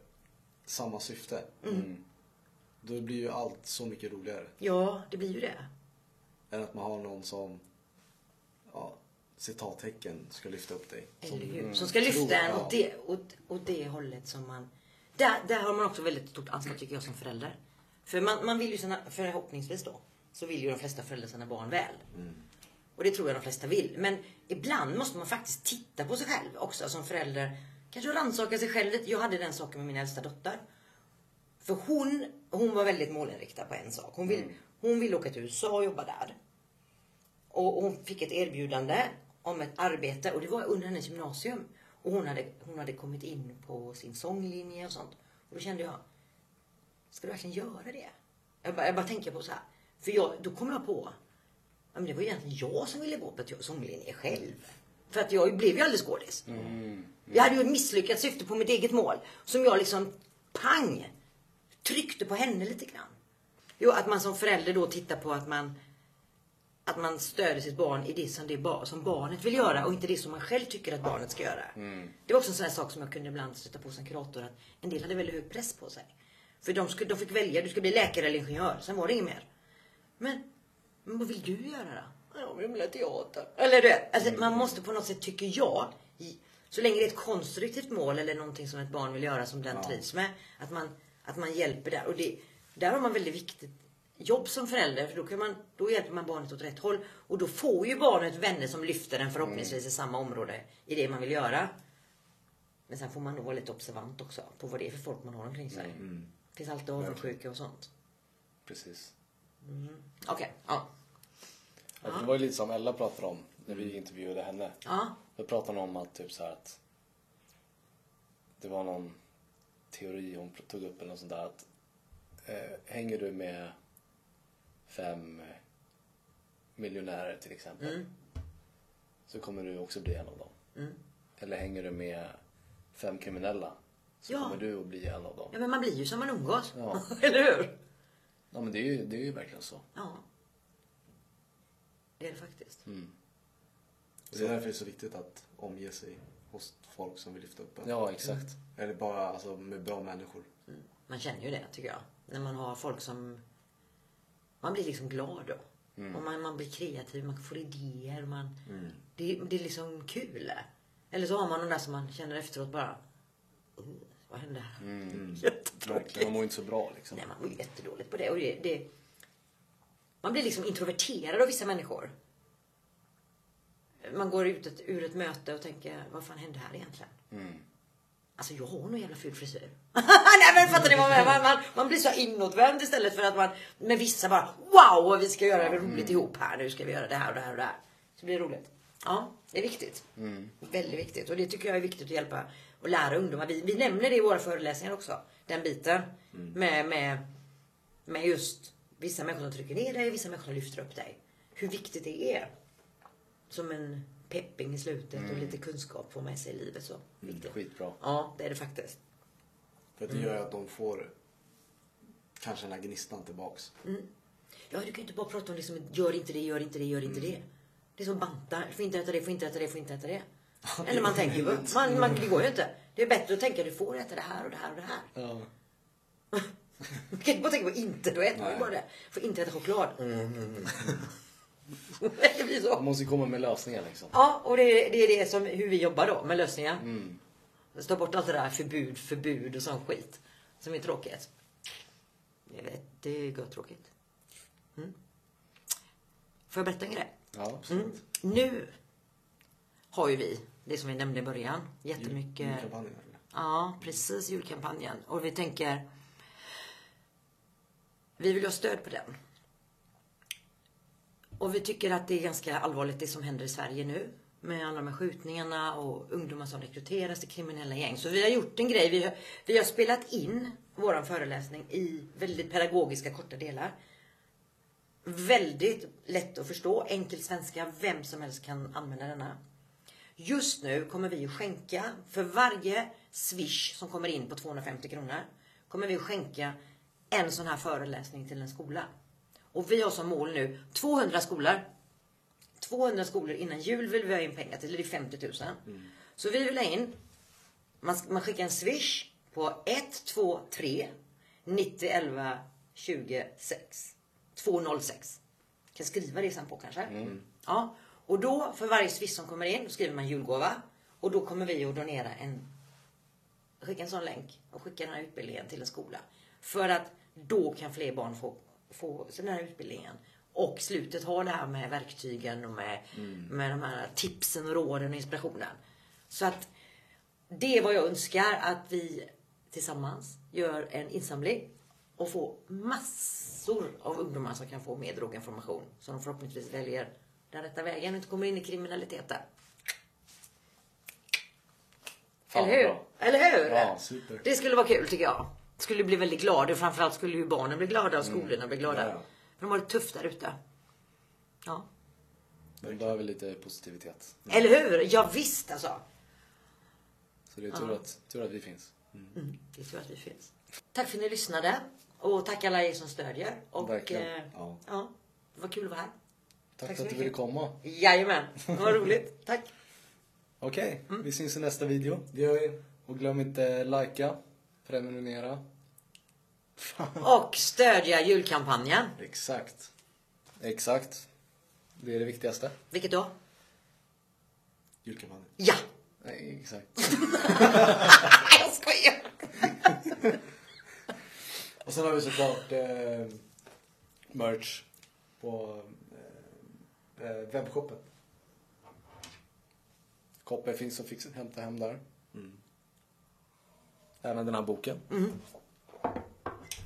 samma syfte. Mm. Då blir ju allt så mycket roligare. Ja, det blir ju det. Än att man har någon som, ja, citattecken, ska lyfta upp dig. Eller du hur? Som ska lyfta en åt det, åt, åt det hållet som man... Där, där har man också väldigt stort ansvar tycker jag som förälder. För man, man vill ju sina, förhoppningsvis då, så vill ju de flesta föräldrar sina barn väl. Och det tror jag de flesta vill. Men ibland måste man faktiskt titta på sig själv också som förälder. Kanske rannsaka sig själv lite. Jag hade den saken med min äldsta dotter. För hon, hon var väldigt målinriktad på en sak. Hon vill, hon ville åka till USA och jobba där. Och hon fick ett erbjudande om ett arbete och det var under hennes gymnasium. Och hon hade, hon hade kommit in på sin sånglinje och sånt. Och då kände jag, ska du verkligen göra det? Jag bara, jag bara tänker på så här. För jag, då kom jag på, men det var ju egentligen jag som ville gå på sånglinje själv. För att jag blev ju aldrig skådis. Jag hade ju ett misslyckat syfte på mitt eget mål. Som jag liksom, pang, tryckte på henne lite grann. Jo, att man som förälder då tittar på att man att man stöder sitt barn i det som, det bar, som barnet vill göra och inte det som man själv tycker att barnet ska göra. Det var också en sån här sak som jag kunde ibland stöta på som kurator. Att en del hade väldigt hög press på sig. För de, skulle, de fick välja, du ska bli läkare eller ingenjör. Sen var det inget mer. Men, men vad vill du göra då? Jag vill bli teater. Eller du alltså, man måste på något sätt, tycker jag, i- så länge det är ett konstruktivt mål eller någonting som ett barn vill göra som den trivs med. Att man, att man hjälper där. Och det, där har man väldigt viktigt jobb som förälder. För då, kan man, då hjälper man barnet åt rätt håll. Och då får ju barnet vänner som lyfter den förhoppningsvis i samma område. I det man vill göra. Men sen får man nog vara lite observant också på vad det är för folk man har omkring sig. Det finns alltid avundsjuka och sånt. Precis. Okej, ja. Ja, för det var ju lite som Ella pratade om när vi intervjuade henne. Ja, Då pratade hon om att typ så här att det var någon teori hon tog upp eller något sånt där att eh, hänger du med fem miljonärer till exempel så kommer du också bli en av dem. Eller hänger du med fem kriminella så Ja. kommer du att bli en av dem. ja men man blir ju som man umgås. Ja. Eller hur? Ja men det är ju, det är ju verkligen så. Ja. Det är det faktiskt. Det är därför det är så viktigt att omge sig hos folk som vill lyfta upp en. Ja exakt. Eller bara alltså, med bra människor. Man känner ju det tycker jag. När man har folk som... Man blir liksom glad då. Och man, man blir kreativ, man får idéer. Man, det, det är liksom kul. Eller så har man de där som man känner efteråt bara... "Uh, vad hände här? Jättetråkigt. Verkligen, man mår inte så bra liksom. Nej, man mår jättedåligt på det. Och det, det. Man blir liksom introverterad av vissa människor. Man går ut ett, ur ett möte och tänker, vad fan hände här egentligen? Alltså jag har nog jävla ful frisyr. Nej men fattar ni vad jag? Man, man, man blir så inåtvänd istället för att man med vissa bara wow vi ska göra det roligt ihop här. Nu ska vi göra det här och det här och det här. Så blir det roligt. Ja, det är viktigt. Väldigt viktigt. Och det tycker jag är viktigt att hjälpa och lära ungdomar. Vi, vi nämner det i våra föreläsningar också. Den biten. Med, med, med just vissa människor som trycker ner dig, vissa människor som lyfter upp dig. Hur viktigt det är. Som en pepping i slutet och lite kunskap får med sig i livet. Så viktigt. Skitbra. Ja, det är det faktiskt. För att det gör ju att de får kanske den här gnistan tillbaks. Ja, du kan ju inte bara prata om det som gör inte det, gör inte det, gör inte det. Det är som bantar. Får inte äta det, får inte äta det, får inte äta det. Eller man tänker ju, man, man, det går ju inte. Det är bättre att tänka, du får äta det här och det här och det här. Ja. Man kan inte bara tänka på inte, då äter man ju bara det. Får inte äta choklad. Det blir så. Man måste komma med lösningar liksom. Ja, och det är, det är det som, hur vi jobbar då med lösningar. Mm. Ta bort allt det där förbud, förbud och sån skit. Som är tråkigt. Jag vet, det är gott tråkigt. Mm. Får jag berätta en grej? Ja, absolut. Mm. Nu har ju vi, det som vi nämnde i början, jättemycket... Julkampanjen? Ja, precis julkampanjen. Och vi tänker... Vi vill ha stöd på den. Och vi tycker att det är ganska allvarligt det som händer i Sverige nu. Med alla de här skjutningarna och ungdomar som rekryteras till kriminella gäng. Så vi har gjort en grej. Vi har, vi har spelat in vår föreläsning i väldigt pedagogiska korta delar. Väldigt lätt att förstå, enkel svenska. Vem som helst kan använda denna. Just nu kommer vi att skänka, för varje swish som kommer in på 250 kronor, kommer vi att skänka en sån här föreläsning till en skola. Och vi har som mål nu 200 skolor. 200 skolor innan jul vill vi ha in pengar till, det är 50 000. Så vi vill ha in, man, man skickar en swish på 123 90 11 26 206. Kan skriva det sen på kanske. Ja. Och då för varje swish som kommer in, då skriver man julgåva. Och då kommer vi att donera en skicka en sån länk och skicka den här utbildningen till en skola. För att då kan fler barn få, få den här utbildningen. Och slutet ha det här med verktygen och med, med de här tipsen, och råden och inspirationen. Så att det är vad jag önskar att vi tillsammans gör en insamling och får massor av ungdomar som kan få mer droginformation. Så de förhoppningsvis väljer den rätta vägen och inte kommer in i kriminaliteten. Fan, Eller hur? bra. Eller hur? Ja, super. Det skulle vara kul tycker jag. Skulle bli väldigt glad och framförallt skulle ju barnen bli glada och skolorna bli glada. Ja, ja. För de har det tufft där ute. Ja. Vi behöver lite positivitet. Eller hur? Ja, visst alltså. Så det är tur, att, tur att vi finns. Mm, det är tur att vi finns. Tack för att ni lyssnade. Och tack alla er som stödjer. Och, Verkligen. Eh, Ja. ja, det var kul att vara här. Tack, Tack för att du ville komma. Jajamän, det var roligt. Tack. Okej, Mm. vi syns i nästa video. Det gör vi. Och glöm inte likea, prenumerera. Och stödja julkampanjen. Exakt. Exakt. Det är det viktigaste. Vilket då? Julkampanjen. Ja! Nej, exakt. Jag skojar! Och sen har vi såklart eh, merch på eh, eh, webbshoppen. Koppe finns att fixa, hämta hem där. Mm. Även den här boken.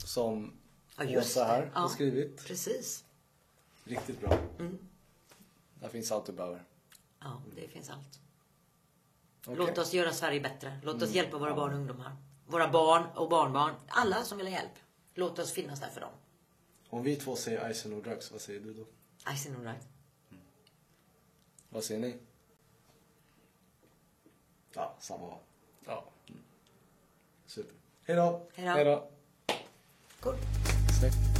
Som Ja, Åsa här Ja. har skrivit. Precis. Riktigt bra. Där finns allt du behöver. Ja, det finns allt. Okej. Låt oss göra Sverige bättre. Låt oss hjälpa våra barn och ungdomar. Våra barn och barnbarn. Alla som vill ha hjälp. Låt oss finnas där för dem. Om vi två säger Ice and drugs, vad säger du då? I see no right. Vad säger ni? Ja, samma. Ja. Super. Hej då! Hej då. Hej då! Cool. Snyggt.